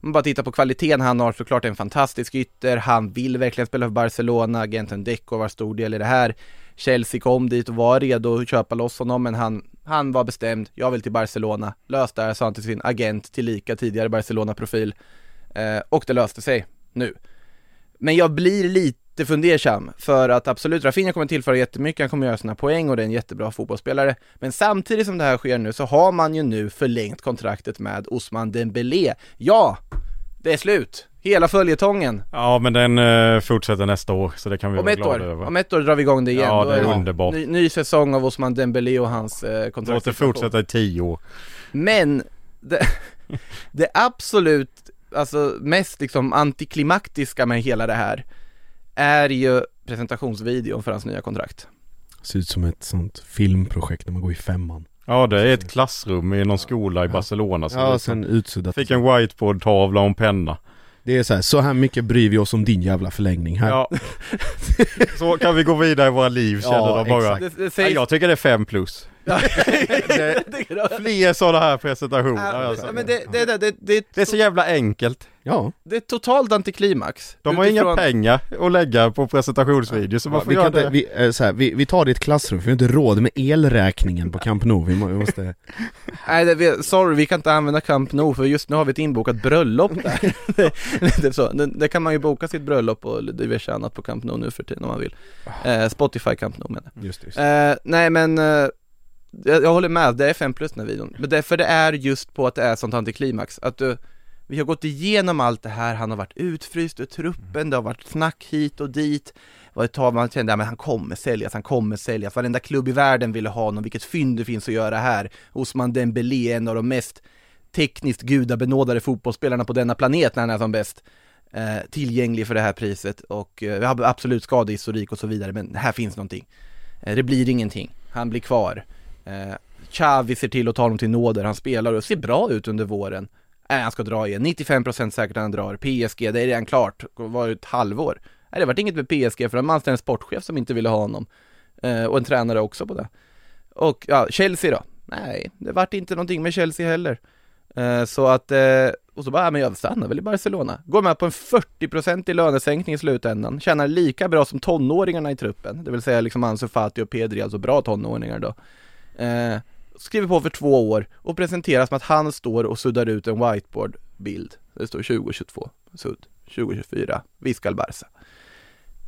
Om man bara tittar på kvaliteten han har, såklart en fantastisk ytter, han vill verkligen spela för Barcelona, agenten Deco var stor del i det här. Chelsea kom dit och var redo att köpa loss honom men han han var bestämd, jag vill till Barcelona, lös det här, sa han till sin agent, tillika tidigare Barcelona-profil. Eh, och det löste sig nu. Men jag blir lite fundersam, för att absolut, Rafinha kommer tillföra jättemycket, han kommer göra sina poäng och det är en jättebra fotbollsspelare. Men samtidigt som det här sker nu så har man ju nu förlängt kontraktet med Osman Dembélé. Ja, det är slut! Hela följetongen. Ja men den eh, fortsätter nästa år så det kan vi Om vara glada år, över. om ett år drar vi igång det igen. Ja, Då det är underbart. Ny, ny säsong av Osman Dembélé och hans eh, kontrakt. Låt det fortsätta i tio år. Men det, [LAUGHS] det absolut, alltså mest liksom antiklimaktiska med hela det här är ju presentationsvideon för hans nya kontrakt. Ser ut som ett sånt filmprojekt när man går i femman. Ja det är ett klassrum i någon skola i Barcelona. Så Ja, sen utsuddat. Fick en whiteboard-tavla och en penna. Det är så här, så här mycket bryr vi oss om din jävla förlängning här. Ja. [LAUGHS] så kan vi gå vidare i våra liv känner Ja, de bara. exakt. Det, det Ja, sägs... jag tycker det är fem plus. Det, [LAUGHS] fler sådana här presentationer alltså. men det, det, det, det, det, Det är så jävla enkelt. Ja. det är totalt antiklimax. De har inga Utifrån- pengar att lägga på presentationsvideo så man får vi, göra det. vi, eh, så här, vi, vi tar det i ett klassrum, för vi har inte råd med elräkningen på Camp Nou. Vi, må, vi måste... [LAUGHS] Nej, det, vi, sorry, vi kan inte använda Camp Nou för just nu har vi ett inbokat bröllop där. [LAUGHS] det, så. Det, det kan man ju boka sitt bröllop och diverse annat på Camp Nou nu för tiden om man vill. Eh, Spotify Camp Nou menar jag. Just det, just Eh, nej men, eh, jag, jag håller med, det är 5 plus den här videon. Men det, för det är just på att det är sånt antiklimax. Att du, vi har gått igenom allt det här, han har varit utfryst ur truppen, det har varit snack hit och dit. Det var ett tag man kände, ja, men han kommer säljas, han kommer säljas. Varenda klubb i världen ville ha honom, vilket fynd det finns att göra här. Osman Dembélé, en av de mest tekniskt gudabenådade fotbollsspelarna på denna planet när han är som bäst. Eh, tillgänglig för det här priset och eh, vi har absolut skadehistorik och så vidare, men här finns någonting. Eh, det blir ingenting, han blir kvar. Eh, Xavi ser till att ta honom till nåder, han spelar och ser bra ut under våren. Äh, han ska dra igen, 95% säkert att han drar. PSG, det är redan klart, det var ett halvår. Nej, det vart inget med PSG för de anställde en sportchef som inte ville ha honom. Eh, och en tränare också på det. Och ja, Chelsea då? Nej, det vart inte någonting med Chelsea heller. Eh, så att, eh, och så bara, ja, men jag stannar väl i Barcelona. Går med på en 40% i lönesänkning i slutändan. Tjänar lika bra som tonåringarna i truppen. Det vill säga liksom Ansu Fati och Pedri, alltså bra tonåringar då. Eh, skriver på för två år och presenteras som att han står och suddar ut en whiteboard-bild. Det står 2022, sudd, 2024, Viscal Barca.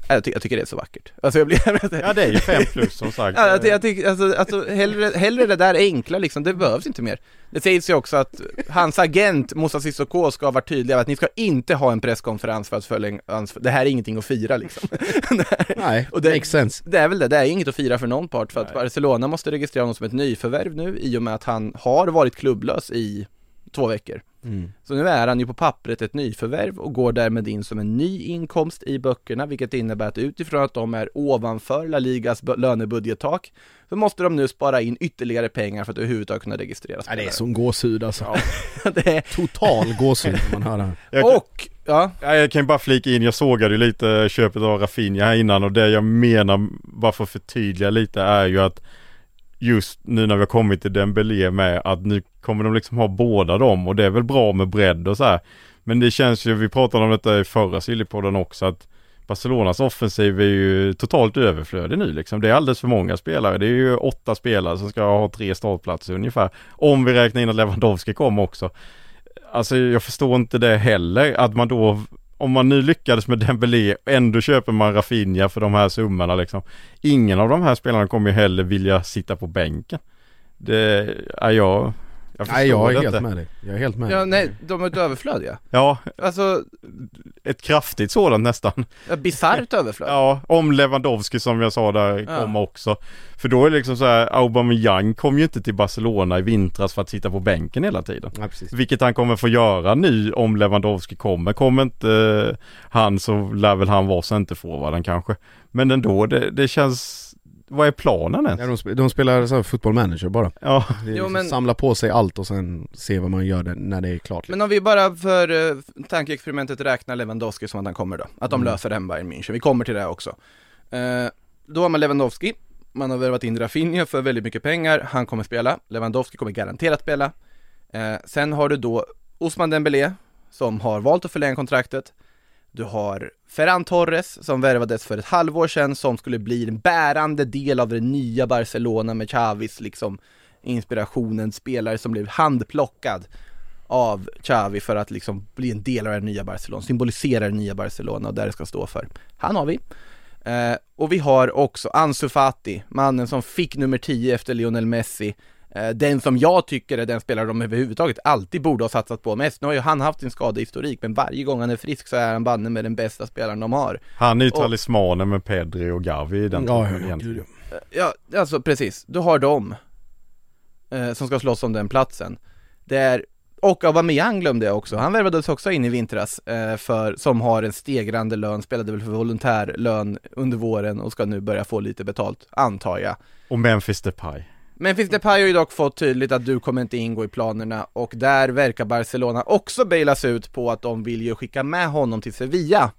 Äh, Jag, ty- jag tycker det är så vackert. Alltså jag blir... [LAUGHS] Ja det är ju fem plus som sagt. [LAUGHS] Ja, jag, jag tycker, alltså, alltså hellre, hellre det där enkla liksom, det behövs inte mer. Det sägs ju också att hans agent Moussa Sissoko ska vara tydlig med att ni ska inte ha en presskonferens för att följa, det här är ingenting att fira liksom. [LAUGHS] Nej, Och det- makes sense. Det är väl det, det är inget att fira för någon part för att Barcelona måste registrera honom som ett nyförvärv nu i och med att han har varit klubblös i två veckor. Mm. Så nu är han ju på pappret ett nyförvärv och går därmed in som en ny inkomst i böckerna, vilket innebär att utifrån att de är ovanför La Ligas lönebudgettak, så måste de nu spara in ytterligare pengar för att överhuvudtaget kunna registrera Ja, det spelare. är sån gåshud alltså. [LAUGHS] det är, Total gåshud man hör det här. Och, ja, Ja, jag kan ju bara flika in, jag sågade ju lite köpet av Rafinha här innan och det jag menar, bara för att förtydliga lite, är ju att just nu när vi har kommit till Dembélé med att nu kommer de liksom ha båda dem och det är väl bra med bredd och så här. Men det känns ju, vi pratade om detta i förra Sillypodden också att Barcelonas offensiv är ju totalt överflödig nu liksom. Det är alldeles för många spelare. Det är ju åtta spelare som ska ha tre startplatser ungefär. Om vi räknar in att Lewandowski kommer också. Alltså jag förstår inte det heller att man då om man nu lyckades med Dembélé ändå köper man Rafinha för de här summorna liksom. Ingen av de här spelarna kommer ju heller vilja sitta på bänken. Det är jag. Jag Nej jag är det helt inte. med dig. Jag är helt med ja dig. nej, de är ett överflödiga. Ja, Alltså, ett kraftigt sådant nästan. ja, bisarrt överflöd. Ja, om Lewandowski som jag sa där Ja. kommer också. För då är det liksom så här, Aubameyang kom ju inte till Barcelona i vintras för att sitta på bänken hela tiden. Ja, precis. Vilket han kommer få göra nu om Lewandowski kommer. Kommer inte eh, han så lär väl han vara centerforwarden kanske. Men ändå, det, det känns... Vad är planen ens? Ja, de, sp- de spelar så här football manager bara. Ja, Det är Jo, liksom men- Samla på sig allt och sen se vad man gör det, när det är klart. Men om vi bara för uh, tankeexperimentet räknar Lewandowski som att han kommer då, att de Mm. löser med Bayern München, vi kommer till det också. Eh, då har man Lewandowski, man har värvat in Rafinha för väldigt mycket pengar, han kommer spela, Lewandowski kommer garanterat spela. Eh, sen har du då Osman Dembélé, som har valt att förlänga kontraktet. Du har Ferran Torres som värvades för ett halvår sedan som skulle bli en bärande del av det nya Barcelona med Xavis liksom inspirationen, spelare som blev handplockad av Xavi för att liksom bli en del av det nya Barcelona, symbolisera det nya Barcelona och där det ska stå för. Han har vi. Eh, och vi har också Ansu Fati, mannen som fick nummer 10 efter Lionel Messi. Eh, den som jag tycker är den spelare de överhuvudtaget alltid borde ha satsat på mest. Nu har ju han haft sin skadehistorik, men varje gång han är frisk så är han banne med den bästa spelaren de har. Han är ju Och- talismanen med Pedri och Gavi i den Ja, egentligen. ja. Ja, alltså precis. Du har dem eh, som ska slåss om den platsen. Det är, och Aubameyang glömde jag också. Han värvades också in i vintras eh, för, som har en stegrande lön, spelade väl för volontärlön under våren och ska nu börja få lite betalt, antar jag. Och Memphis Depay. Memphis Depay har ju dock fått tydligt att du kommer inte ingå i planerna och där verkar Barcelona också bailas ut på att de vill ju skicka med honom till Sevilla.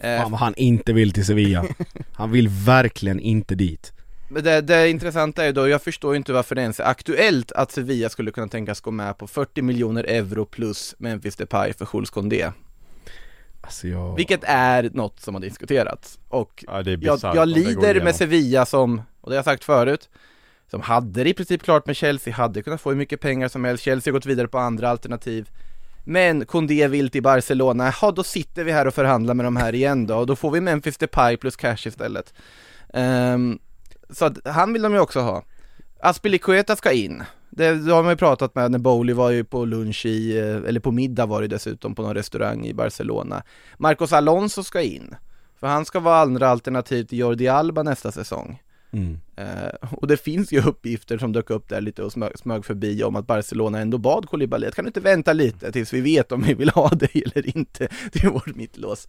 Eh, Fan vad han inte vill till Sevilla. [LAUGHS] Han vill verkligen inte dit. Det, det intressanta är då, jag förstår ju inte varför det ens är aktuellt att Sevilla skulle kunna tänkas gå med på 40 miljoner euro plus Memphis Depay för Jules Koundé. Alltså jag... Vilket är något som har diskuterats. Och Ja, jag, jag lider med Sevilla som, och det har jag sagt förut, som hade det i princip klart med Chelsea, hade kunnat få hur mycket pengar som helst, Chelsea har gått vidare på andra alternativ. Men Koundé vill till Barcelona, ja då sitter vi här och förhandlar med de här igen då, och då får vi Memphis Depay plus cash istället. Um, så att han vill de ju också ha. Aspilicueta ska in. Det, det har man ju pratat med när Bowley var ju på lunch i, eh, eller på middag var det dessutom på någon restaurang i Barcelona. Marcos Alonso ska in. För han ska vara andra alternativ till Jordi Alba nästa säsong. Mm. Eh, och det finns ju [LAUGHS] uppgifter som dök upp där lite och smög, smög förbi om att Barcelona ändå bad Koulibaly att kan du inte vänta lite tills vi vet om vi vill ha dig [LAUGHS] eller inte till vårt mittlås.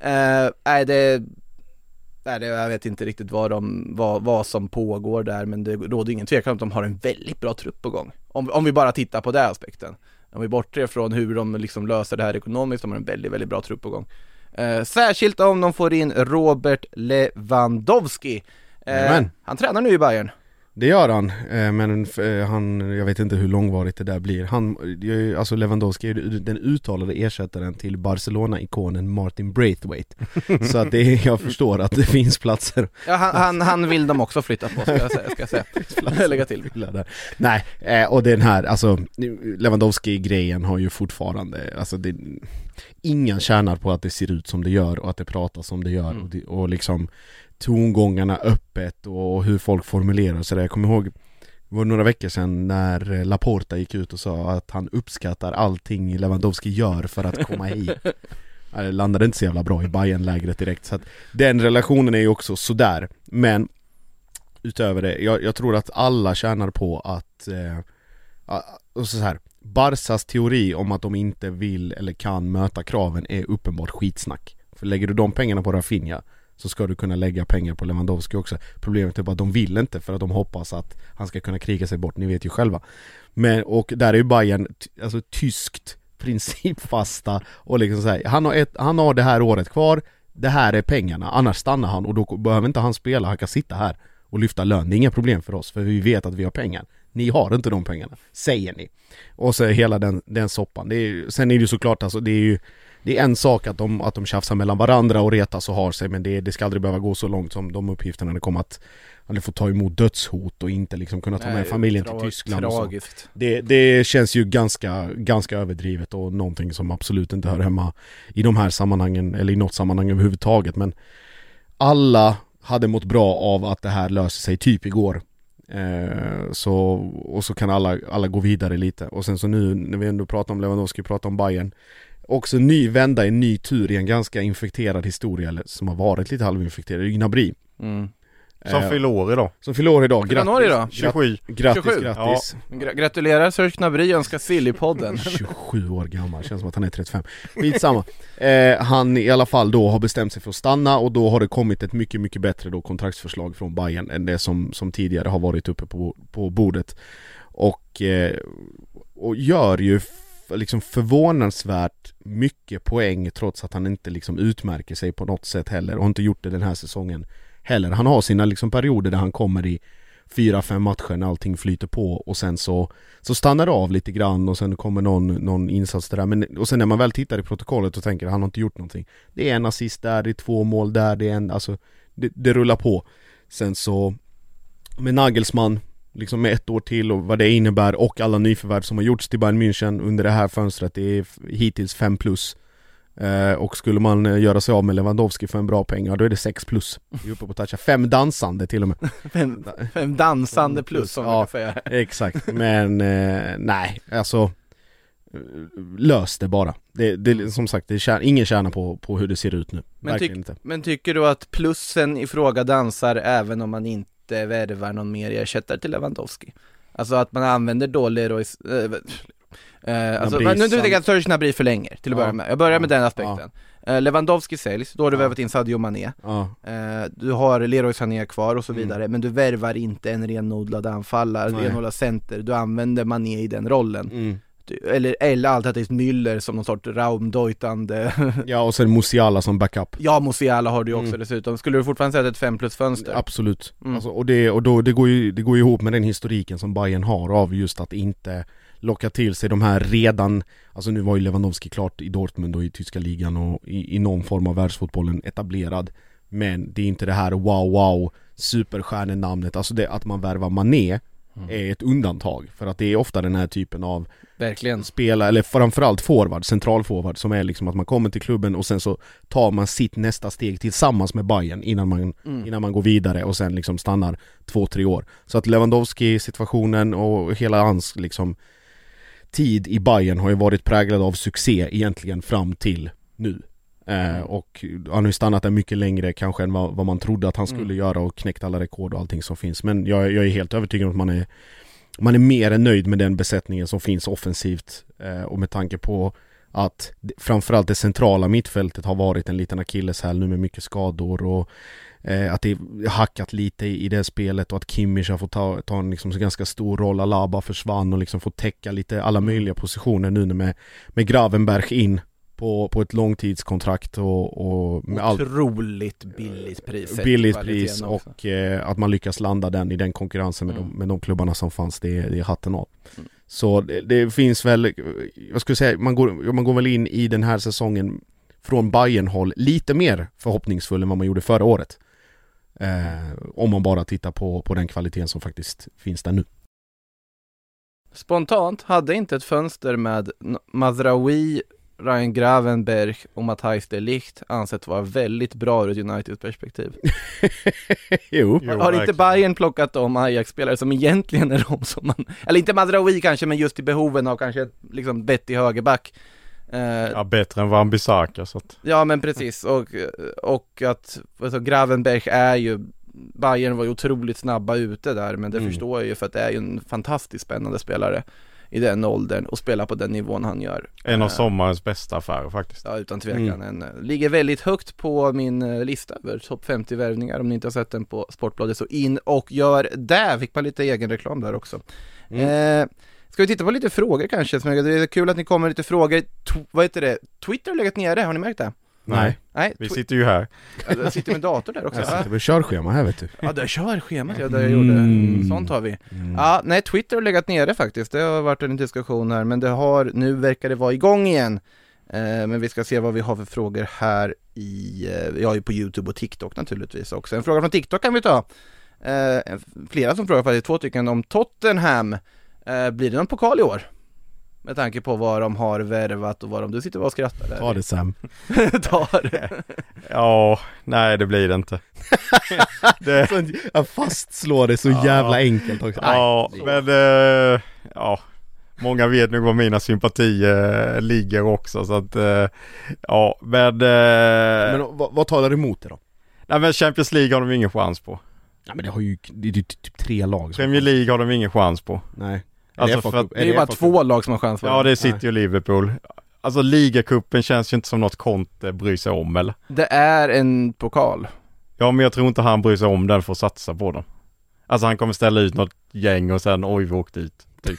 Eh, nej det, nej det, jag vet inte riktigt vad, de, vad, vad som pågår där men det råder ingen tvekan om att de har en väldigt bra trupp på gång. Om, om vi bara tittar på den aspekten. Om vi bortser från hur de liksom löser det här ekonomiskt, de har en väldigt, väldigt bra trupp på gång. Eh, särskilt om de får in Robert Lewandowski. Eh, han tränar nu i Bayern. Det gör han, eh, men eh, han, jag vet inte hur långvarigt det där blir. Han, alltså Lewandowski är den uttalade ersättaren till Barcelona-ikonen Martin Braithwaite. [LAUGHS] Så att det är, jag förstår att det finns platser Ja, han, han, han vill de också flytta på ska jag säga, ska jag säga. [LAUGHS] Lägga till. Nej, eh, och den här, alltså Lewandowski-grejen har ju fortfarande, alltså det, ingen tjänar på att det ser ut som det gör och att det pratas som det gör Mm. och, det, och liksom tongångarna öppet och hur folk formulerar sig. Jag kommer ihåg det var några veckor sedan när Laporta gick ut och sa att han uppskattar allting Lewandowski gör för att komma hit. [LAUGHS] Det landade inte så jävla bra i bayern lägret direkt så att den relationen är ju också sådär Men Utöver det, jag, jag tror att alla tjänar på att eh, och så här, Barsas teori om att de inte vill eller kan möta kraven är uppenbart skitsnack. För lägger du de pengarna på Rafinha så ska du kunna lägga pengar på Lewandowski också. Problemet är bara att de vill inte för att de hoppas att han ska kunna kriga sig bort, ni vet ju själva. Men, och där är ju Bayern alltså tyskt principfasta och liksom säger han, har ett, han har det här året kvar. Det här är pengarna, annars stannar han och då behöver inte han spela, han kan sitta här och lyfta lön, det är inga problem för oss för vi vet att vi har pengar. Ni har inte de pengarna, säger ni Och så hela den, den soppan, det är, ju- sen är det ju såklart alltså, det är ju det är en sak att de, att de tjafsar mellan varandra och retas och har sig men det, det ska aldrig behöva gå så långt som de uppgifterna det kom att Han får ta emot dödshot och inte liksom kunna ta med Nej, familjen tra- till Tyskland och så. Tragiskt. Det, det känns ju ganska, ganska överdrivet och någonting som absolut inte hör hemma i de här sammanhangen eller i något sammanhang överhuvudtaget men alla hade mått bra av att det här löser sig typ igår eh, så, och så kan alla, alla gå vidare lite och sen så nu när vi ändå pratar om Lewandowski, pratar om Bayern Också en ny vända, en ny tur i en ganska infekterad historia eller som har varit lite halvinfekterad, Gnabry Mm. Som Eh, fyller år idag. Som fyller år idag, han år idag? 27. Grattis, 27? grattis! Gra- gratulerar Serge Gnabry, önskar Silly-podden. [LAUGHS] 27 år gammal, känns som att han är 35 Skitsamma eh, Han i alla fall då har bestämt sig för att stanna och då har det kommit ett mycket, mycket bättre då kontraktsförslag från Bayern än det som, som tidigare har varit uppe på, på bordet Och, eh, och gör ju liksom förvånansvärt mycket poäng trots att han inte liksom utmärker sig på något sätt heller och har inte gjort det den här säsongen heller. Han har sina liksom perioder där han kommer i fyra, fem matcher när allting flyter på och sen så så stannar det av lite grann och sen kommer någon, någon insats där. Men, och sen när man väl tittar i protokollet och tänker han har inte gjort någonting. Det är en assist där, det är två mål där, det är en, alltså det, det rullar på. Sen så med Nagelsmann Liksom med ett år till och vad det innebär och alla nyförvärv som har gjorts till Bayern München under det här fönstret Det är hittills 5 plus eh, Och skulle man eh, göra sig av med Lewandowski för en bra peng, ja då är det 6 plus Vi är uppe på toucha, fem dansande till och med [LAUGHS] Fem, fem dansande plus som Ja. säga. [LAUGHS] Exakt, men eh, nej, alltså eh, Lös det bara. Det, det, som sagt, det tjär, ingen tjänar på, på hur det ser ut nu. Men, tyck, inte. men tycker du att plussen i fråga dansar även om man inte värvar någon mer ersättare till Lewandowski? Alltså att man använder då Leroy, äh, äh, alltså, men nu tycker jag att Serge Gnabry förlänger till att Ja. börja med. Jag börjar med den aspekten. Eh, Lewandowski säljs, då har du värvat in Sadio Mané. Eh, du har Leroy Sané kvar och så Mm. vidare, men du värvar inte en renodlad anfallare, Nej. renodlad center, du använder Mané i den rollen. mm. Eller, eller alternativt Müller som någon sorts raumdeutande ja och sen Musiala som backup. Ja, Musiala har du ju också Mm. dessutom. Skulle du fortfarande säga att det är ett 5 plus fönster? Absolut. Mm. Alltså, och det, och då, det, går ju, det går ju ihop med den historiken som Bayern har av just att inte locka till sig de här redan Alltså nu var ju Lewandowski klart i Dortmund och i tyska ligan och i, i någon form av världsfotbollen etablerad Men det är inte det här wow wow superstjärnenamnet, alltså det att man värvar Mané är ett undantag för att det är ofta den här typen av Verkligen. spela, eller framförallt forward, centralforward som är liksom att man kommer till klubben och sen så tar man sitt nästa steg tillsammans med Bayern innan man, Mm. innan man går vidare och sen liksom stannar två, tre år. Så att Lewandowski-situationen och hela hans liksom tid i Bayern har ju varit präglad av succé egentligen fram till nu. Eh, och han har ju stannat där mycket längre kanske än vad, vad man trodde att han skulle Mm. göra och knäckt alla rekord och allting som finns. Men jag, jag är helt övertygad om att man är man är mer än nöjd med den besättningen som finns offensivt eh, och med tanke på att framförallt det centrala mittfältet har varit en liten akilleshäl nu med mycket skador och eh, att det är hackat lite i, i det spelet och att Kimmich har fått ta, ta en liksom ganska stor roll, Alaba försvann och liksom fått täcka lite alla möjliga positioner nu med, med Gravenberg in på, på ett långtidskontrakt och, och med allt Otroligt billigt pris. sett billigt pris och eh, att man lyckas landa den i den konkurrensen med, Mm. de, med de klubbarna som fanns, det, det är hatten av. Mm. Så det, det finns väl, eh, jag skulle säga, man går, man går väl in i den här säsongen från Bayern-håll lite mer förhoppningsfull än vad man gjorde förra året. Eh, om man bara tittar på, på den kvaliteten som faktiskt finns där nu. Spontant hade inte ett fönster med Mazraoui, Ryan Gravenberg och Matthijs de Ligt ansett vara väldigt bra ur ett Uniteds perspektiv. [LAUGHS] jo. Jo, har inte. Bayern plockat de Ajax-spelare som egentligen är de som man, eller inte Mazraoui kanske, men just i behoven av kanske liksom vettig högerback. Eh, Ja, bättre än Van Bissaka så att... Ja men precis och, och att alltså, Gravenberg är ju Bayern var ju otroligt snabba ute där men det Mm. förstår jag ju för att det är ju en fantastiskt spännande spelare i den åldern och spela på den nivån han gör. En av Eh, sommarens bästa affärer faktiskt. Ja utan tvekan, Mm. en, eh, ligger väldigt högt på min eh, lista över topp 50 värvningar om ni inte har sett den på Sportbladet så in och gör det, fick man lite egen reklam där också. Mm. Eh, ska vi titta på lite frågor kanske? Det är kul att ni kommer med lite frågor, Tw- vad heter det? Twitter har legat nere, har ni märkt det? Nej, Nej, Vi sitter ju här. Ja, jag sitter med dator där också. jag Ja, sitter med körschema här vet du. ja där kör schemat ja, där jag Mm. gjorde. Sånt har vi. Mm. Ja, nej Twitter har legat nere faktiskt. Det har varit en diskussion här, men det har, nu verkar det vara igång igen. Eh, men vi ska se vad vi har för frågor här i, eh, vi har ju på Youtube och TikTok naturligtvis också. En fråga från TikTok kan vi ta. Eh, flera som frågar faktiskt, två stycken om Tottenham. Eh, blir det någon pokal i år? Med tanke på vad de har värvat och vad de, du sitter bara och skrattar där. Ta det Sam. [LAUGHS] Ta det. Ja, nej det blir det inte. [LAUGHS] det, Jag fastslår det så Ja. jävla enkelt också. ja, men eh, ja. Många vet nog var mina sympatier eh, ligger också så att eh, ja men, eh, Men vad, vad talar emot det då? nej, men Champions League har de ingen chans på. Ja men det har ju, det är ju typ tre lag Premier League har de ingen chans på. Nej. Alltså, för att- Det är ju bara två lag som har chans Ja det är. City och Liverpool. Alltså ligacupen känns ju inte som något Conte bryr sig om eller? Det är en pokal. Ja men jag tror inte han bryr sig om den för att satsa på dem. Alltså han kommer ställa ut något gäng och sen oj vi åkte ut. Typ.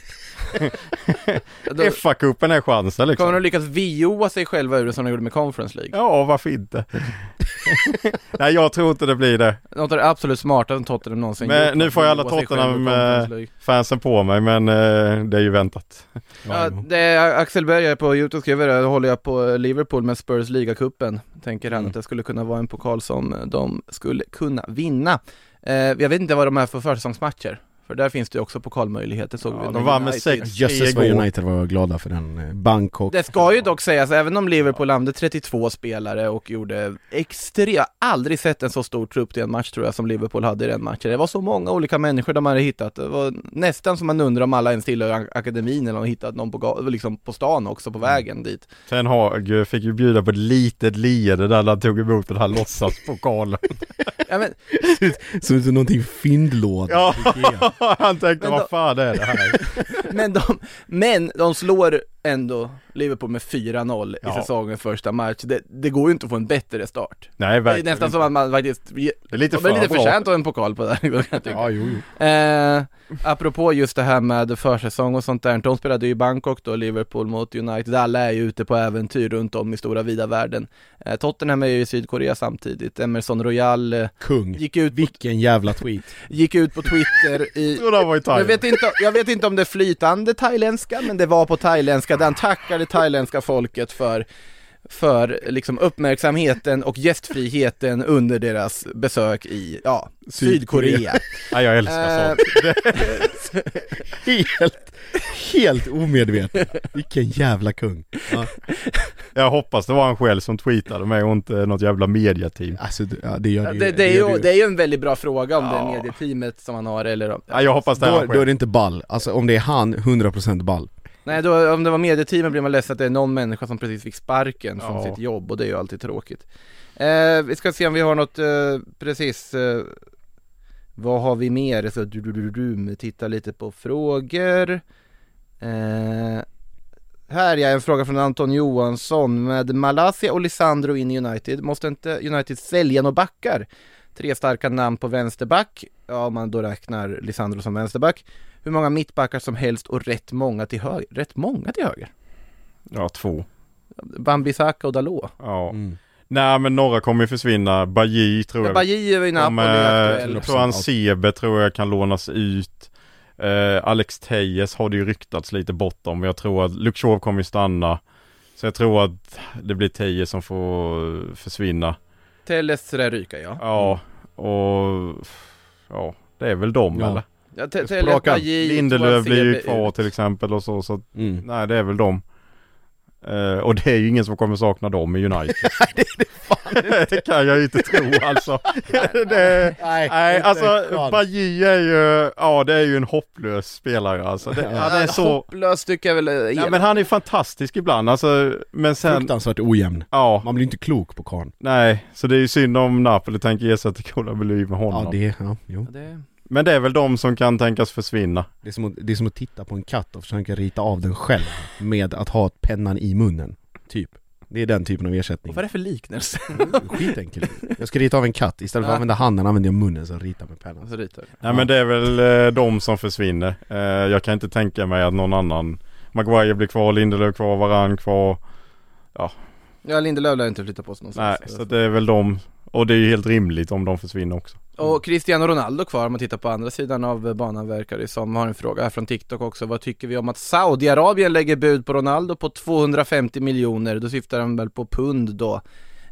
[LAUGHS] FA-cupen är chansen liksom. kommer de lyckas VOA sig själva ur det som de gjorde med Conference League. Ja varför inte? [LAUGHS] Nej jag tror inte det blir det. Något av det absolut smartaste Tottenham någonsin Men gjort, nu får ju alla VOA sig själva ur Tottenham, Conference eh, på mig men eh, det är ju väntat. Ja, det är Axel Berger på Youtube skriver det, håller jag på Liverpool med Spurs ligacupen. Tänker han Mm. att det skulle kunna vara en pokal som de skulle kunna vinna. Eh, jag vet inte vad de är för försäsongsmatcher för där finns det ju också pokalmöjligheter såg Ja, vi. de när vann med United- sex. Jösses vad. United var glada för den, eh, Bangkok Det ska ju dock sägas, även om Liverpool hade 32 spelare och gjorde extremt, jag har aldrig sett en så stor trupp till en match tror jag som Liverpool hade i den matchen. Det var så många olika människor de hade hittat. Det var nästan som man undrar om alla ens tillhör ak- akademin eller om de hittat någon på, liksom på stan också på vägen dit. Ten Hag fick ju bjuda på ett litet leende där han tog emot den här låtsaspokalen. [LAUGHS] Ja, men, [LAUGHS] Såg ut som någonting fyndlåda Ja, [LAUGHS] han tänkte vad fan är det här? [LAUGHS] men, de, men de slår ändå Liverpool med 4-0 i Ja. säsongens första match. Det, det går ju inte att få en bättre start. Nej Det är verkligen nästan inte. som att man faktiskt, Det är lite för lite förtjänt av en pokal på det här. [LAUGHS] jag tycka. Ja, jo, jo. Eh, apropå just det här med försäsong och sånt där, de spelade ju i Bangkok då, Liverpool mot United, alla är ju ute på äventyr runt om i stora vida världen. Eh, Tottenham är ju i Sydkorea samtidigt, Emerson Royal eh, Kung gick, ut på, Vilken jävla tweet gick ut på Twitter i Jag trodde han var i jag Thailand. vet, inte, jag vet inte om det är flytande thailändska, men det var på thailändska där han tackade thailändska folket för för liksom uppmärksamheten och gästfriheten under deras besök i, ja, Sydkorea. [LAUGHS] Ja, jag älskar Eh, sånt. [LAUGHS] Helt, helt omedveten Vilken jävla kung ja. Jag hoppas det var han själv som tweetade mig och inte något jävla mediateam. Alltså, ja, det gör det ju det, det, är ju, det det är ju en väldigt bra fråga om det Ja. är medieteamet som han har eller om, Ja, jag hoppas det är då, han då är själv. det inte ball, alltså om det är han, 100% ball Nej, då, om det var medieteamet blir man ledsen att det är någon människa som precis fick sparken från Ja. sitt jobb och det är ju alltid tråkigt. Eh, vi ska se om vi har något, eh, precis, eh, vad har vi mer? Så du, du, du, du, titta lite på frågor. Eh, här är en fråga från Anton Johansson. Med Malaysia och Lisandro in i United, måste inte United sälja några backar? Tre starka namn på vänsterback, ja om man då räknar Lisandro som vänsterback. Hur många mittbackar som helst och rätt många till höger. Rätt många till höger? Ja, två. Bambisaka och Dalot. Ja. mm. Nej men några kommer ju försvinna. Bajy tror jag. Bajy är ju i Napoli eh, aktuell. jag tror han Sebe tror jag kan lånas ut. Eh, Alex Tejes har det ju ryktats lite bort om. Jag tror att Shaw kommer ju stanna. Så jag tror att det blir Tejes som får försvinna. Telles där ryka ja. Ja, och ja, det är väl dem Ja. eller? ja te- På Telles, rakan. Bajy, Lindelöf blir ju kvar till exempel och så. så Mm. nej, det är väl dem. Eh, och det är ju ingen som kommer sakna dem i United. [LAUGHS] [LAUGHS] det kan jag ju inte tro alltså. det, nej, alltså Bajy är ju, ja det är ju en hopplös spelare alltså. Det, Ja. han är så, Hopplös tycker jag väl är ja men han är fantastisk ibland alltså. Men sen, Fruktansvärt ojämn ja, Man blir inte klok på karln nej. Så det är ju synd om Napoli tänker ersätta Koulibaly med honom. Ja det, ja, jo Ja, det... Men det är väl de som kan tänkas försvinna. det är, som att, det är som att titta på en katt och försöka rita av den själv Med att ha pennan i munnen Typ Det är den typen av ersättning Vad är det för liknelse? Skitenkelt Jag ska rita av en katt, istället för att Ja. använda handen använder jag munnen så rita med pennan Alltså ritar. Nej men det är väl eh, de som försvinner. Eh, jag kan inte tänka mig att någon annan Maguire blir kvar, Lindelöf kvar, Varann kvar. Ja Lindelöf lär inte flytta på sig Nej, någonstans. så det är väl de. Och det är ju helt rimligt om de försvinner också. Och Cristiano Ronaldo kvar om man tittar på andra sidan av banan verkar det som. Har en fråga här från TikTok också. Vad tycker vi om att Saudiarabien lägger bud på Ronaldo på 250 miljoner? Då syftar han väl på pund då.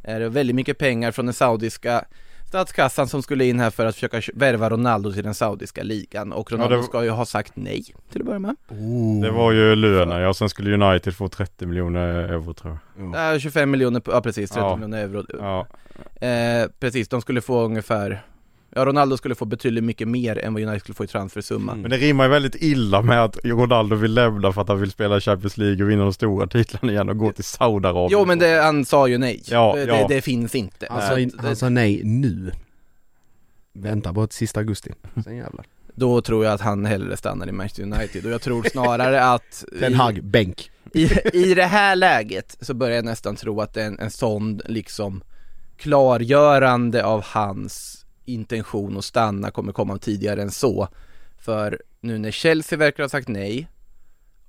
Är det väldigt mycket pengar från den saudiska statskassan som skulle in här för att försöka värva Ronaldo till den saudiska ligan. Och Ronaldo det- ska ju ha sagt nej till att börja med. oh. Det var ju lönen ja, sen skulle United få 30 miljoner euro tror jag. Äh, 25 miljoner, ja precis, 30 Ja. miljoner euro. Ja, Eh, precis, de skulle få ungefär Ja Ronaldo skulle få betydligt mycket mer än vad United skulle få i transfersumma. Mm. men det rimmar ju väldigt illa med att Ronaldo vill lämna för att han vill spela Champions League och vinna de stora titlarna igen och gå till Saudiarabien. Jo men det, han sa ju nej. Ja, det, ja. Det, det finns inte. Han, Så sa, att- han sa nej nu Vänta bara till sista augusti, sen jävlar Då tror jag att han hellre stannar i Manchester United och jag tror snarare [LAUGHS] att Ten Hag, bänk i, i det här läget så börjar jag nästan tro att det är en, en sån liksom klargörande av hans intention att stanna kommer komma tidigare än så. För nu när Chelsea verkar ha sagt nej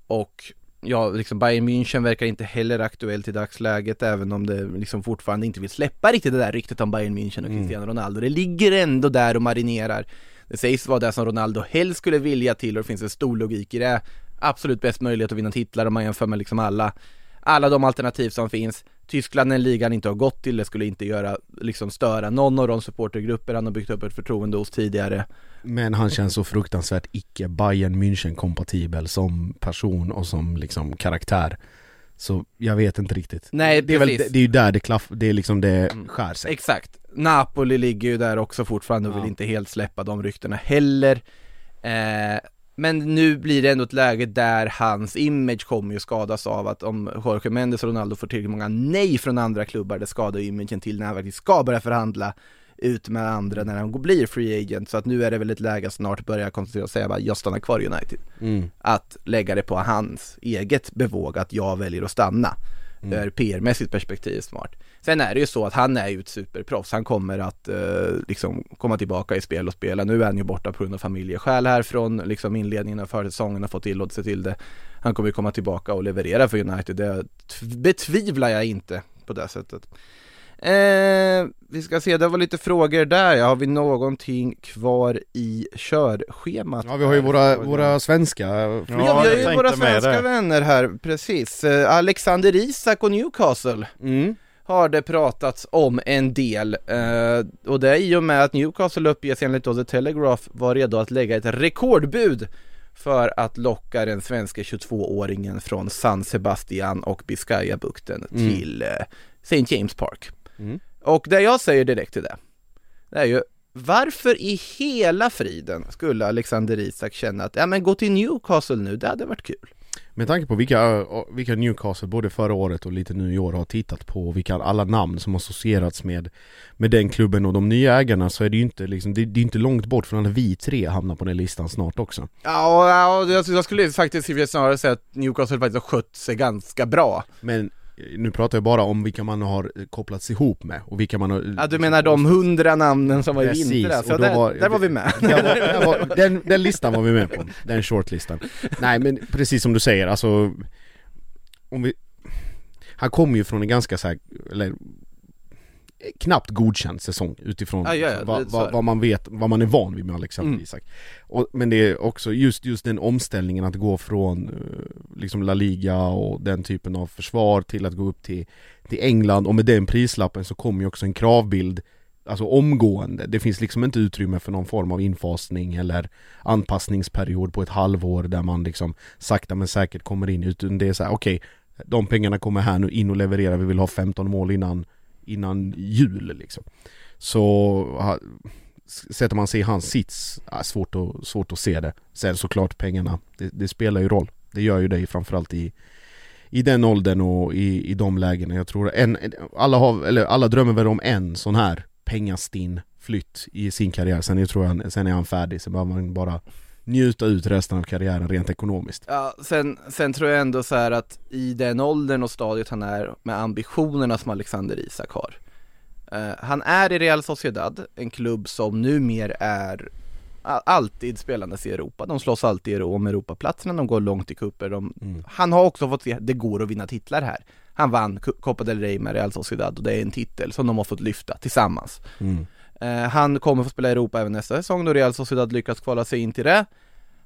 och ja, liksom Bayern München verkar inte heller aktuellt i dagsläget även om det liksom fortfarande inte vill släppa riktigt det där ryktet om Bayern München och Mm. Cristiano Ronaldo. Det ligger ändå där och marinerar. Det sägs vara det som Ronaldo helst skulle vilja till och det finns en stor logik i det. Absolut bäst möjlighet att vinna titlar om man jämför med liksom alla alla de alternativ som finns. Tyskland är en liga han inte har gått till, det skulle inte göra, liksom störa någon av de supportergrupper han har byggt upp ett förtroende hos tidigare Men han känns så fruktansvärt icke Bayern München kompatibel som person och som liksom karaktär Så jag vet inte riktigt Nej, Det är, väl, precis. det, det är ju där det klaff, det är liksom det skär sig Exakt. Napoli ligger ju där också fortfarande och vill Ja. inte helt släppa de ryktena heller. Eh, men nu blir det ändå ett läge där hans image kommer ju skadas av att om Jorge Mendes och Ronaldo får tillräckligt många nej från andra klubbar, det skadar ju imagen till när han faktiskt ska börja förhandla ut med andra när han blir free agent. Så att nu är det väl ett läge att snart börja koncentrera sig och säga bara jag stannar kvar i United. mm. Att lägga det på hans eget bevåg att jag väljer att stanna. Mm. Ur PR-mässigt perspektiv smart. Sen är det ju så att han är ju ett superproffs, han kommer att eh, liksom komma tillbaka i spel och spela. Nu är han ju borta på grund av familjeskäl här från liksom inledningen av försäsongen och fått tillåtelse till det. Han kommer ju komma tillbaka och leverera för United, det betvivlar jag inte på det sättet. Eh, vi ska se, det var lite frågor där, ja, har vi någonting kvar i körschemat? Ja vi har ju våra, våra svenska Ja, vi jag har ju våra svenska vänner här, precis. Eh, Alexander Isak och Newcastle mm. har det pratats om en del. Eh, och det är i och med att Newcastle uppges enligt The Telegraph var redo att lägga ett rekordbud för att locka den svenska 22-åringen från San Sebastian och Biscayabukten Mm. till eh, St. James Park. Mm. Och det jag säger direkt till det, det är ju varför i hela friden skulle Alexander Isak känna att, ja men gå till Newcastle nu, det hade varit kul. Med tanke på vilka, vilka Newcastle både förra året och lite nu i år har tittat på Vilka alla namn som associerats med Med den klubben och de nya ägarna så är det ju inte liksom Det, det är inte långt bort från att vi tre hamnar på den listan snart också Ja, ja jag, jag skulle faktiskt snarare säga att Newcastle faktiskt har skött sig ganska bra. Men nu pratar jag bara om vilka man har kopplats ihop med och vilka man har Ja, du menar de hundra namnen som var i vintras? Ja, där, var- där var vi med. Var, där var, den, den listan var vi med på, den shortlistan Nej men precis som du säger, alltså Om vi Han kommer ju från en ganska så här, eller Knappt godkänd säsong utifrån Ja, ja, ja, vad, är vad, det. vad man vet, vad man är van vid med Alexander Mm. Isak. Och, Men det är också just, just den omställningen att gå från eh, liksom La Liga och den typen av försvar till att gå upp till, till England. Och med den prislappen så kommer ju också en kravbild Alltså omgående, det finns liksom inte utrymme för någon form av infasning eller anpassningsperiod på ett halvår där man liksom sakta men säkert kommer in. Utan det är så här: okej De pengarna kommer här nu in och leverera, vi vill ha 15 mål innan Innan jul liksom. Så Sätter man sig i hans sits, ja, svårt, att, svårt att se det. Sen såklart pengarna, det, det spelar ju roll. Det gör ju det framförallt i i den åldern och i, i de lägena, jag tror en, alla, har, eller alla drömmer väl om en sån här pengastinn flytt i sin karriär, sen, jag tror jag, sen är han färdig, sen behöver man bara njuta ut resten av karriären rent ekonomiskt Ja, sen, sen tror jag ändå så här att i den åldern och stadiet han är med ambitionerna som Alexander Isak har. Eh, han är i Real Sociedad, en klubb som numer är alltid spelandes i Europa. De slåss alltid om Europaplatserna, de går långt i cuper. De, Mm. Han har också fått se, det går att vinna titlar här. Han vann Copa del Rey med Real Sociedad och det är en titel som de har fått lyfta tillsammans. mm. Eh, han kommer få spela i Europa även nästa säsong då Real Sociedad lyckas kvala sig in till det.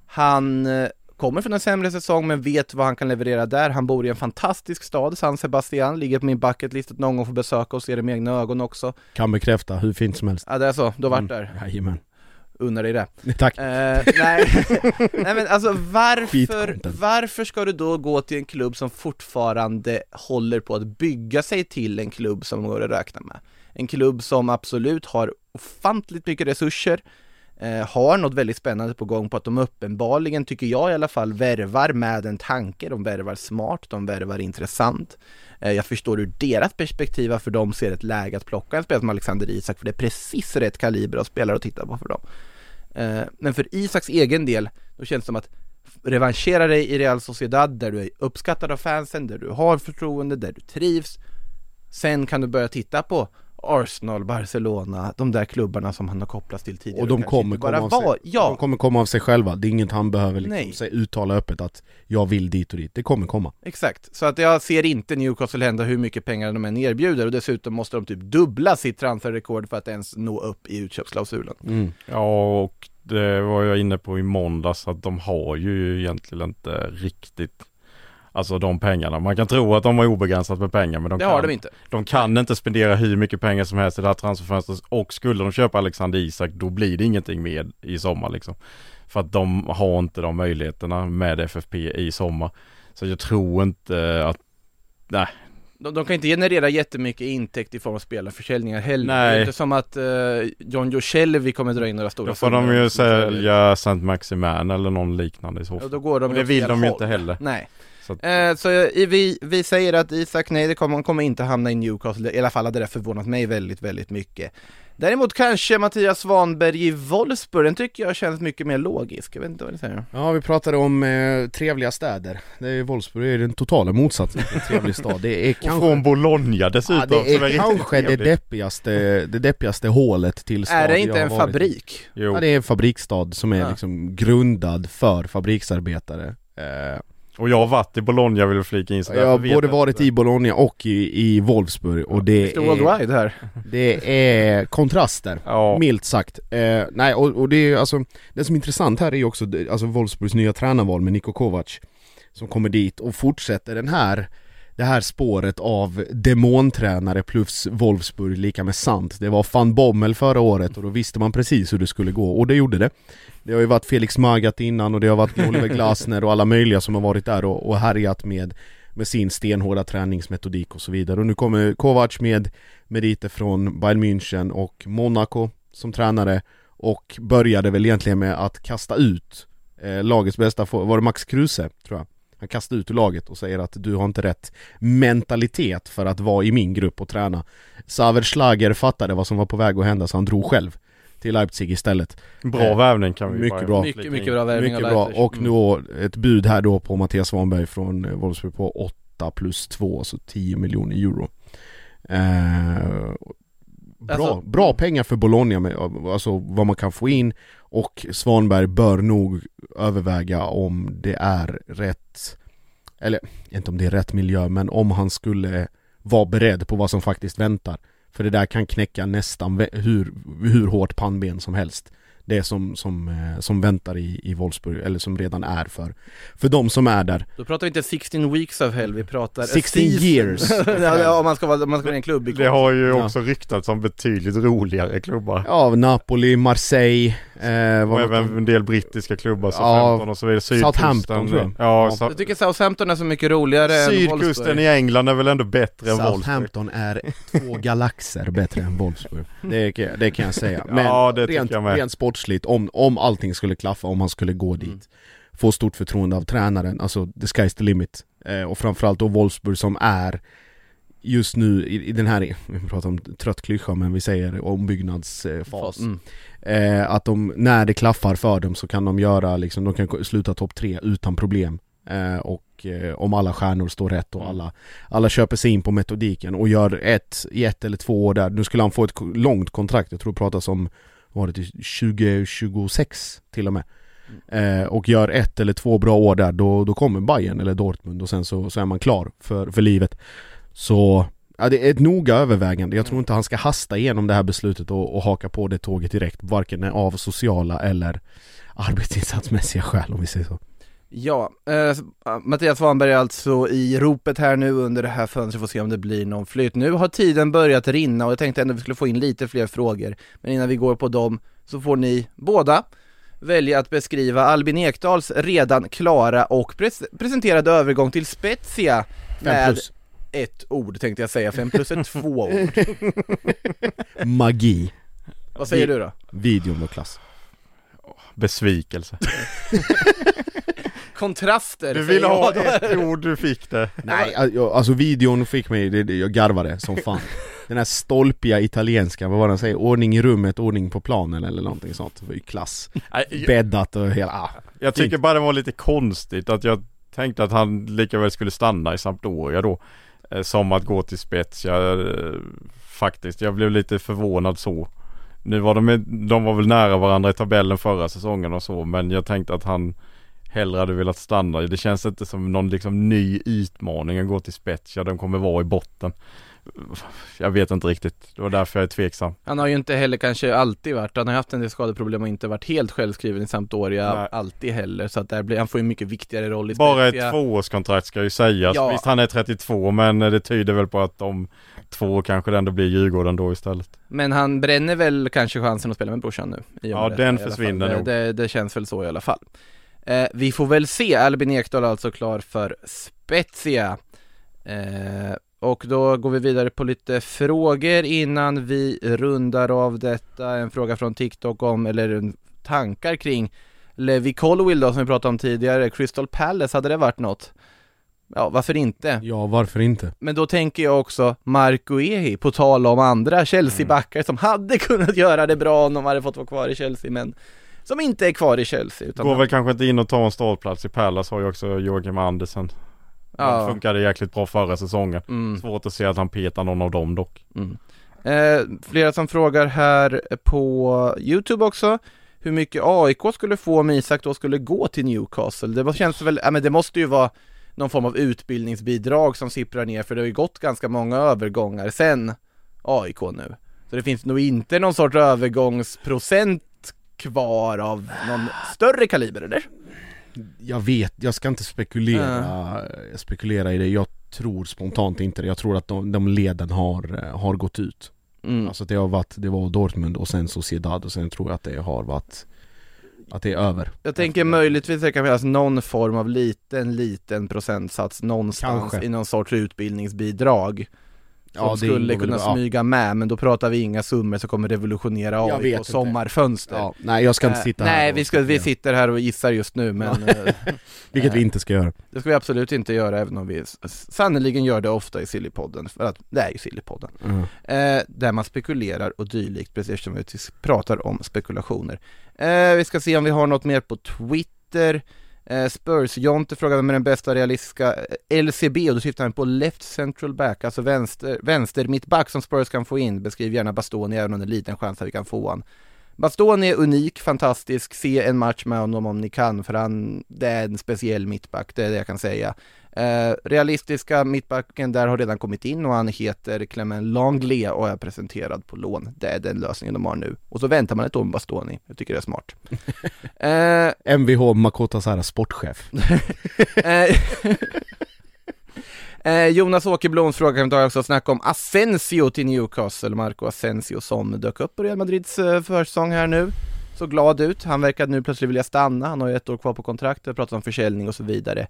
Han eh, kommer från en sämre säsong men vet vad han kan leverera där. Han bor i en fantastisk stad, San Sebastian, ligger på min bucketlist att någon gång få besöka och se det med egna ögon också. Kan bekräfta, hur fint som helst Ja det är så, du har varit Mm. där. Jajamän, Unnar dig det. tack! Eh, nej. [LAUGHS] nej men alltså varför, varför ska du då gå till en klubb som fortfarande håller på att bygga sig till en klubb som går att räkna med? En klubb som absolut har ofantligt mycket resurser, eh, har något väldigt spännande på gång på att de uppenbarligen, tycker jag i alla fall, värvar med en tanke, de värvar smart, de värvar intressant. Eh, jag förstår ur deras perspektiv varför de ser ett läge att plocka en spelare som Alexander Isak, för det är precis rätt kaliber av spelare att titta på för dem. Eh, Men för Isaks egen del, då känns det som att revanschera dig i Real Sociedad där du är uppskattad av fansen, där du har förtroende, där du trivs. Sen kan du börja titta på Arsenal, Barcelona, de där klubbarna som han har kopplats till tidigare. Och de kommer komma av sig. var, ja, De kommer komma av sig själva, det är inget han behöver liksom uttala öppet att jag vill dit och dit, det kommer komma exakt. Så att jag ser inte Newcastle hända hur mycket pengar de än erbjuder och dessutom måste de typ dubbla sitt transferrekord för att ens nå upp i utköpsklausulen. mm. Ja, och det var jag inne på i måndags att de har ju egentligen inte riktigt Alltså de pengarna. Man kan tro att de har obegränsat med pengar men de, Det kan, har de inte. de kan inte spendera hur mycket pengar som helst i det här transferfönstret och skulle de köpa Alexander Isak då blir det ingenting mer i sommar liksom. För att de har inte de möjligheterna med FFP i sommar. Så jag tror inte att, nej. De, de kan inte generera jättemycket intäkt i form av spelarförsäljningar heller. Nej. Det är inte som att uh, John Joe Shelby kommer dra in några stora Då får de ju sälja St. Maximan eller någon liknande i så Ja, fall. då går de Och det vill de ju inte heller. Nej. Så att, Eh, så vi, vi säger att Isak, nej det kommer, kommer inte hamna i Newcastle, i alla fall hade det förvånat mig väldigt, väldigt mycket. Däremot kanske Mattias Svanberg i Wolfsburg, den tycker jag känns mycket mer logisk, jag vet inte vad ni säger. Ja vi pratade om eh, trevliga städer. Det är Wolfsburg är den totala motsatsen till en trevlig stad. Det är [LAUGHS] och kanske från Bologna dessutom. Ja, det är riktigt kanske det deppigaste, det deppigaste hålet till stad Är det inte en varit fabrik? Jo. Ja det är en fabriksstad som är Ja. liksom grundad för fabriksarbetare. Eh, Och jag har varit i Bologna vill jag flika in så jag har både varit inte. i Bologna och i, i Wolfsburg och det är, Worldwide här. det är kontraster. Ja, Milt sagt. Eh, nej och, och det är alltså, det som är intressant här är ju också det- alltså Wolfsburgs nya tränarval med Niko Kovac Som kommer dit och fortsätter den här det här spåret av demontränare plus Wolfsburg lika med sant. Det var van Bommel förra året och då visste man precis hur det skulle gå och det gjorde det. Det har ju varit Felix Magath innan och det har varit Oliver Glasner och alla möjliga som har varit där och, och härjat med med sin stenhårda träningsmetodik och så vidare. Och nu kommer Kovac med meriter från Bayern München och Monaco som tränare och började väl egentligen med att kasta ut eh, lagets bästa, var det Max Kruse tror jag? Han kastade ut ur laget och säger att du har inte rätt mentalitet för att vara i min grupp och träna. Saver Schlager fattade vad som var på väg att hända så han drog själv till Leipzig istället. Bra Eh, värvning kan vi mycket bara bra. Mycket, mycket bra värvning Mycket bra, och nu då ett bud här då på Mattias Svanberg från eh, Wolfsburg på 8 plus 2, alltså 10 miljoner euro. Eh, Bra, Alltså- bra pengar för Bologna med, alltså vad man kan få in. Och Svanberg bör nog överväga om det är rätt Eller inte om det är rätt miljö men om han skulle vara beredd på vad som faktiskt väntar. För det där kan knäcka nästan hur, hur hårt pannben som helst Det som, som, eh, som väntar i, i Wolfsburg, eller som redan är för För de som är där Då pratar vi inte 16 weeks of hell, vi pratar a 16 season. years. [LAUGHS] ja, ja, om man ska vara, om man ska vara en klubb Det har ju Ja. också ryktats om betydligt roligare klubbar. Ja, Napoli, Marseille, eh, Och även en del brittiska klubbar, Ja, Southampton och så vidare. Southampton, tror jag. Ja, Ja. Jag tycker Southampton är så mycket roligare än Sydkusten i England är väl ändå bättre än Wolfsburg? Southampton är två [LAUGHS] galaxer bättre än Wolfsburg det, kan- det kan jag säga Men Ja, det rent, jag med. rent sportsligt, om, om allting skulle klaffa, om han skulle gå dit Mm. Få stort förtroende av tränaren, alltså the sky's the limit eh, Och framförallt då Wolfsburg som är Just nu i, i den här, vi pratar om trött klyscha men vi säger ombyggnadsfas Mm. Eh, Att de, när det klaffar för dem så kan de göra liksom, de kan sluta topp tre utan problem eh, Och eh, om alla stjärnor står rätt och alla alla köper sig in på metodiken och gör ett, i ett eller två år där. Nu skulle han få ett långt kontrakt, jag tror det pratas om, var det till 2026 till och med. Eh, och gör ett eller två bra år där, då, då kommer Bayern eller Dortmund och sen så, så är man klar för, för livet. Så, ja, det är ett noga övervägande. Jag tror inte han ska hasta igenom det här beslutet och, och haka på det tåget direkt, varken av sociala eller arbetsinsatsmässiga skäl om vi säger så. Ja, eh, Mattias Svanberg är alltså i ropet här nu under det här fönstret, får se om det blir någon flytt. Nu har tiden börjat rinna och jag tänkte ändå vi skulle få in lite fler frågor, men innan vi går på dem så får ni båda välja att beskriva Albin Ekdals redan klara och pres- presenterade övergång till Spezia med. Ett ord tänkte jag säga, fem plus är [LAUGHS] två ord. Magi. Vad säger du då? Videon var klass. Besvikelse. [LAUGHS] Kontraster Du säger ville ha jag då. ett ord, du fick det. Nej, al- jag- alltså videon fick mig, det, det, jag garvade som fan Den här stolpiga italienskan, vad var det han säger? Ordning i rummet, ordning på planen eller någonting sånt, det var ju klass Nej, jag- Bäddat och hela, ah. Jag tycker bara det var lite konstigt att jag tänkte att han lika väl skulle stanna i Sampdoria då. Eh, som att gå till spets. Jag, eh, faktiskt, jag blev lite förvånad så. Nu var de, de var väl nära varandra i tabellen förra säsongen och så men jag tänkte att han hellre hade velat stanna. Det känns inte som någon liksom ny utmaning att gå till spets, ja De kommer vara i botten. Jag vet inte riktigt. Det var därför jag är tveksam. Han har ju inte heller kanske alltid varit, han har haft en del skadeproblem och inte varit helt självskriven i Sampdoria Nej. alltid heller. Så att där blir, han får ju mycket viktigare roll i Bara Spezia. ett tvåårskontrakt ska ju sägas. Ja. Visst han är 32 men det tyder väl på att om två kanske det ändå blir Djurgården då istället. Men han bränner väl kanske chansen att spela med brorsan nu Ja, den försvinner nog. det, det, känns väl så i alla fall. Eh, vi får väl se, Albin Ekdal är alltså klar för Spezia. Eh, och då går vi vidare på lite frågor innan vi rundar av detta. En fråga från TikTok om, eller tankar kring Levi Colwill då som vi pratade om tidigare, Crystal Palace, hade det varit något? Ja, varför inte? Ja, varför inte? Men då tänker jag också Marco Ehi, på tal om andra Chelsea-backar som hade [LAUGHS] kunnat göra det bra om de hade fått vara kvar i Chelsea men som inte är kvar i Chelsea utan Går väl kanske inte in och tar en startplats i Palace har ju också Joakim Andersen. Ja. Det funkade jäkligt bra förra säsongen. Mm. Svårt att se att han petar någon av dem dock. Mm. Eh, flera som frågar här på Youtube också hur mycket AIK skulle få om Isak då skulle gå till Newcastle. Det känns väl, ja men det måste ju vara någon form av utbildningsbidrag som sipprar ner för det har ju gått ganska många övergångar sen AIK nu. Så det finns nog inte någon sorts övergångsprocent kvar av någon större kaliber eller? Jag vet, jag ska inte spekulera, spekulera i det. Jag tror spontant inte det. Jag tror att de, de leden har, eh, har gått ut. Mm. Alltså det har varit, det var Dortmund och sen Sociedad och sen tror jag att det har varit Att det är över Jag tänker möjligtvis det kan finnas någon form av liten, liten procentsats någonstans Kanske. i någon sorts utbildningsbidrag Ja, det skulle kunna ja. smyga med, men då pratar vi inga summor som kommer revolutionera AIK sommarfönster. Ja, nej jag ska inte Eh, sitta här Nej, vi, ska, vi sitter här och gissar just nu, men eh, [LAUGHS] Vilket vi inte ska göra det ska vi absolut inte göra, även om vi s- sannoliken gör det ofta i Sillypodden, för att det är ju Sillypodden. Mm. Eh, där man spekulerar och dylikt, precis som vi pratar om spekulationer. Eh, vi ska se om vi har något mer på Twitter. Eh, Spurs, Jonte frågar vem är den bästa realistiska eh, LCB och då syftar han på Left Central Back, alltså vänster, vänster mittback som Spurs kan få in. Beskriv gärna Bastoni även om det är en liten chans att vi kan få han. Bastoni är unik, fantastisk, se en match med honom om ni kan för han, det är en speciell mittback, det är det jag kan säga. Eh, realistiska mittbacken där har redan kommit in och han heter Clement Langley och är presenterad på lån. Det är den lösningen de har nu. Och så väntar man ett år med Bastoni, jag tycker det är smart. [LAUGHS] eh, Mvh Makota Sara, sportchef [LAUGHS] Eh, [LAUGHS] eh, Jonas Åkerbloms fråga kan vi ta också snacka om Asensio till Newcastle, Marco Asensio som dök upp på Real Madrids eh, försäsong här nu. Så glad ut, han verkar nu plötsligt vilja stanna, han har ju ett år kvar på kontrakt, det har pratat om försäljning och så vidare.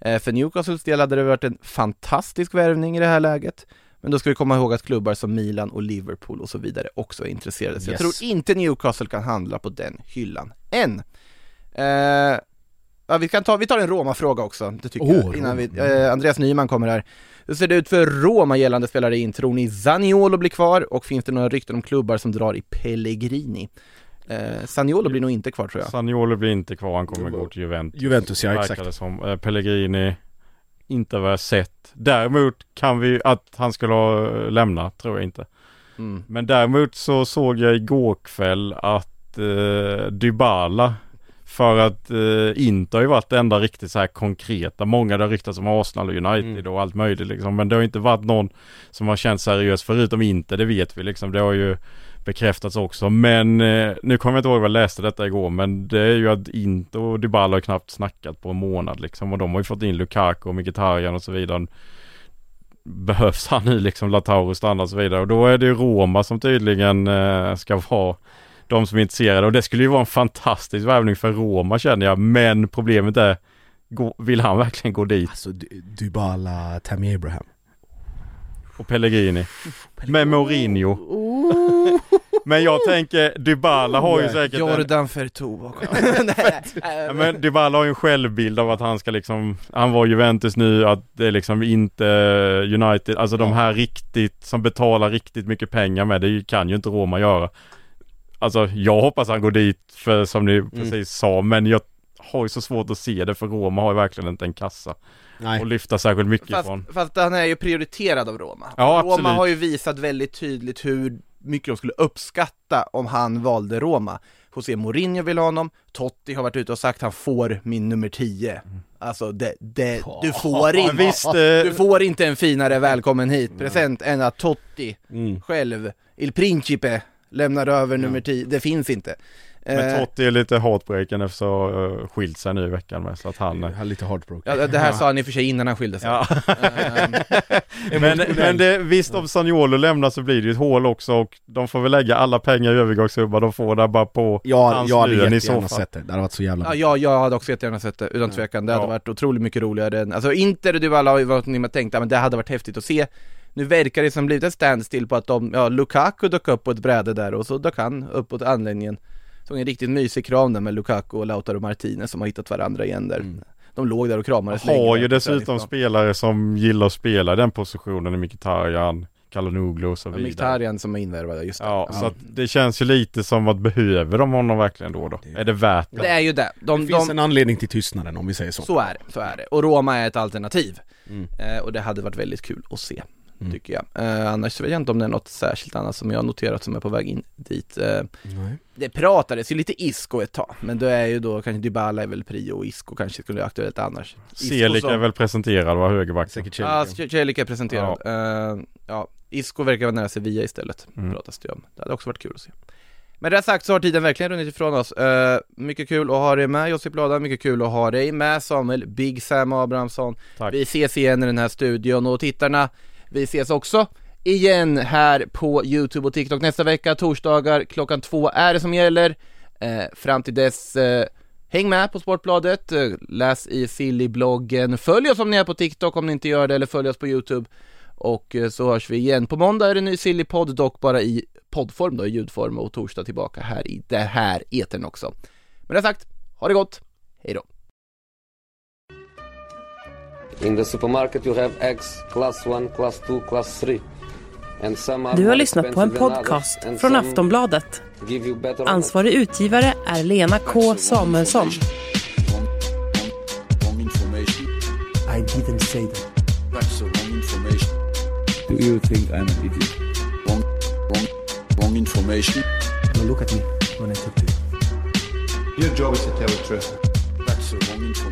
Eh, för Newcastles del hade det varit en fantastisk värvning i det här läget. Men då ska vi komma ihåg att klubbar som Milan och Liverpool och så vidare också är intresserade. Så jag Yes. tror inte Newcastle kan handla på den hyllan än. Eh, ja, vi, kan ta, vi tar en Roma-fråga också, det tycker Åh, jag. Innan vi, eh, Andreas Nyman kommer här. Hur ser det ut för Roma gällande spelare in? Tror ni Zaniolo blir kvar? Och finns det några rykten om klubbar som drar i Pellegrini? Eh, Zaniolo blir nog inte kvar tror jag. Saniolo blir inte kvar, han kommer gå till Juventus. Juventus, ja exakt det som. Eh, Pellegrini, inte vad jag sett. Däremot kan vi, att han skulle ha eh, lämnat tror jag inte. Mm. Men däremot så såg jag igår kväll att eh, Dybala för att eh, inte har ju varit det enda riktigt så här konkreta. Många det har ryktats om Arsenal och United Mm. och allt möjligt liksom. Men det har inte varit någon som har känts seriös förutom inte, det vet vi liksom. Det har ju bekräftats också. Men eh, nu kommer jag inte ihåg vad jag läste detta igår. Men det är ju att inte och Dybala har knappt snackat på en månad liksom. Och de har ju fått in Lukaku och Mkhitaryan och så vidare. Behövs han nu liksom Lautaro stanna och så vidare. Och då är det ju Roma som tydligen eh, ska vara de som är intresserade. Och det skulle ju vara en fantastisk värvning för Roma känner jag. Men problemet är, vill han verkligen gå dit? Alltså Dybala, Tammy Abraham Och Pellegrini. Med Mourinho. Men jag tänker, Dybala har ju säkert en, Jordan Fertou [LAUGHS] [LAUGHS] Ja, men Dybala har ju en självbild av att han ska liksom, han var Juventus nu, att det är liksom inte United, alltså de här riktigt, som betalar riktigt mycket pengar med, det kan ju inte Roma göra. Alltså jag hoppas han går dit för som ni precis sa, men jag har ju så svårt att se det för Roma har ju verkligen inte en kassa Nej att lyfta särskilt mycket Fast, ifrån. fast han är ju prioriterad av Roma. Ja, Roma absolut. har ju visat väldigt tydligt hur mycket de skulle uppskatta om han valde Roma. José Mourinho vill ha honom, Totti har varit ute och sagt han får min nummer 10. Alltså det, det, du får inte, visst, eh, du får inte en finare välkommen hit present än att Totti Mm. själv, Il Principe, lämnar över nummer 10. Det finns inte. Men Eh, Totti är lite heartbreaken efter att ha uh, skilt sig nu i veckan med så att han har lite heartbroken. ja, det här sa han i och för sig innan han skilde sig. Ja. Ehm, [LAUGHS] Men, men det, visst om Saniolo lämnar så blir det ju ett hål också och de får väl lägga alla pengar i övergångssumma de får där bara på Ja, hans jag hade jättegärna sett det. Det hade varit så jävla Ja, jag, jag hade också jättegärna sett det, utan tvekan. Det hade Ja. varit otroligt mycket roligare än, alltså Inter och Dybala har ju varit ni tänkt, men det hade varit häftigt att se. Nu verkar det som blivit ett standstill på att de, ja Lukaku dök upp på ett bräde där och så dök han uppåt anläggningen. Såg en riktigt mysig kram där med Lukaku och Lautaro Martinez som har hittat varandra igen där. De låg där och kramades Har länge ju där på dessutom spelare som gillar att spela den positionen i Mkhitaryan, Kalonoglu och så Ja, vidare. Mkhitaryan som är invärvad, just det. Ja, så att det känns ju lite som att behöver de honom verkligen då då? Är det värt Det det? är ju det. De, Det finns de, en anledning till tystnaden om vi säger så. Så är det, så är det. Och Roma är ett alternativ. Mm. Eh, och det hade varit väldigt kul att se, Mm. tycker jag. Eh, annars så vet jag inte om det är något särskilt annat som jag har noterat som är på väg in dit. Eh, Nej. det pratades ju lite Isco ett tag, men det är ju då kanske Dybala är väl prio och Isco kanske skulle vara aktuellt annars. Celik som- är väl presenterad va, högerback? Säkert Ja, Celik. Är presenterad. Ja. ja, Isco verkar vara nära Sevilla istället, Mm. pratas det om. Det hade också varit kul att se. Med det sagt så har tiden verkligen runnit ifrån oss. Eh, mycket kul att ha dig med Josip Lada, mycket kul att ha dig med Samuel Big Sam Abrahamsson. Tack. Vi ses igen i den här studion och tittarna, vi ses också igen här på Youtube och TikTok nästa vecka, torsdagar klockan två är det som gäller. Eh, fram till dess, eh, häng med på Sportbladet, eh, läs i Silly-bloggen, följ oss om ni är på TikTok om ni inte gör det, eller följ oss på Youtube. Och eh, så hörs vi igen. På måndag är det en ny Silly-podd, dock bara i poddform då, i ljudform och torsdag tillbaka här i det här etern också. Med det sagt, ha det gott, hej då! In the supermarket you have eggs class 1, class 2, class 3. And some are Du har lyssnat på en podcast från Aftonbladet. Ansvarig utgivare är Lena K Samuelsson. I didn't say that. That's the wrong information. Do you think I'm an idiot? Wrong, wrong, wrong information. Now look at me when I talk to you. Your job is to tell the truth. That's the wrong information.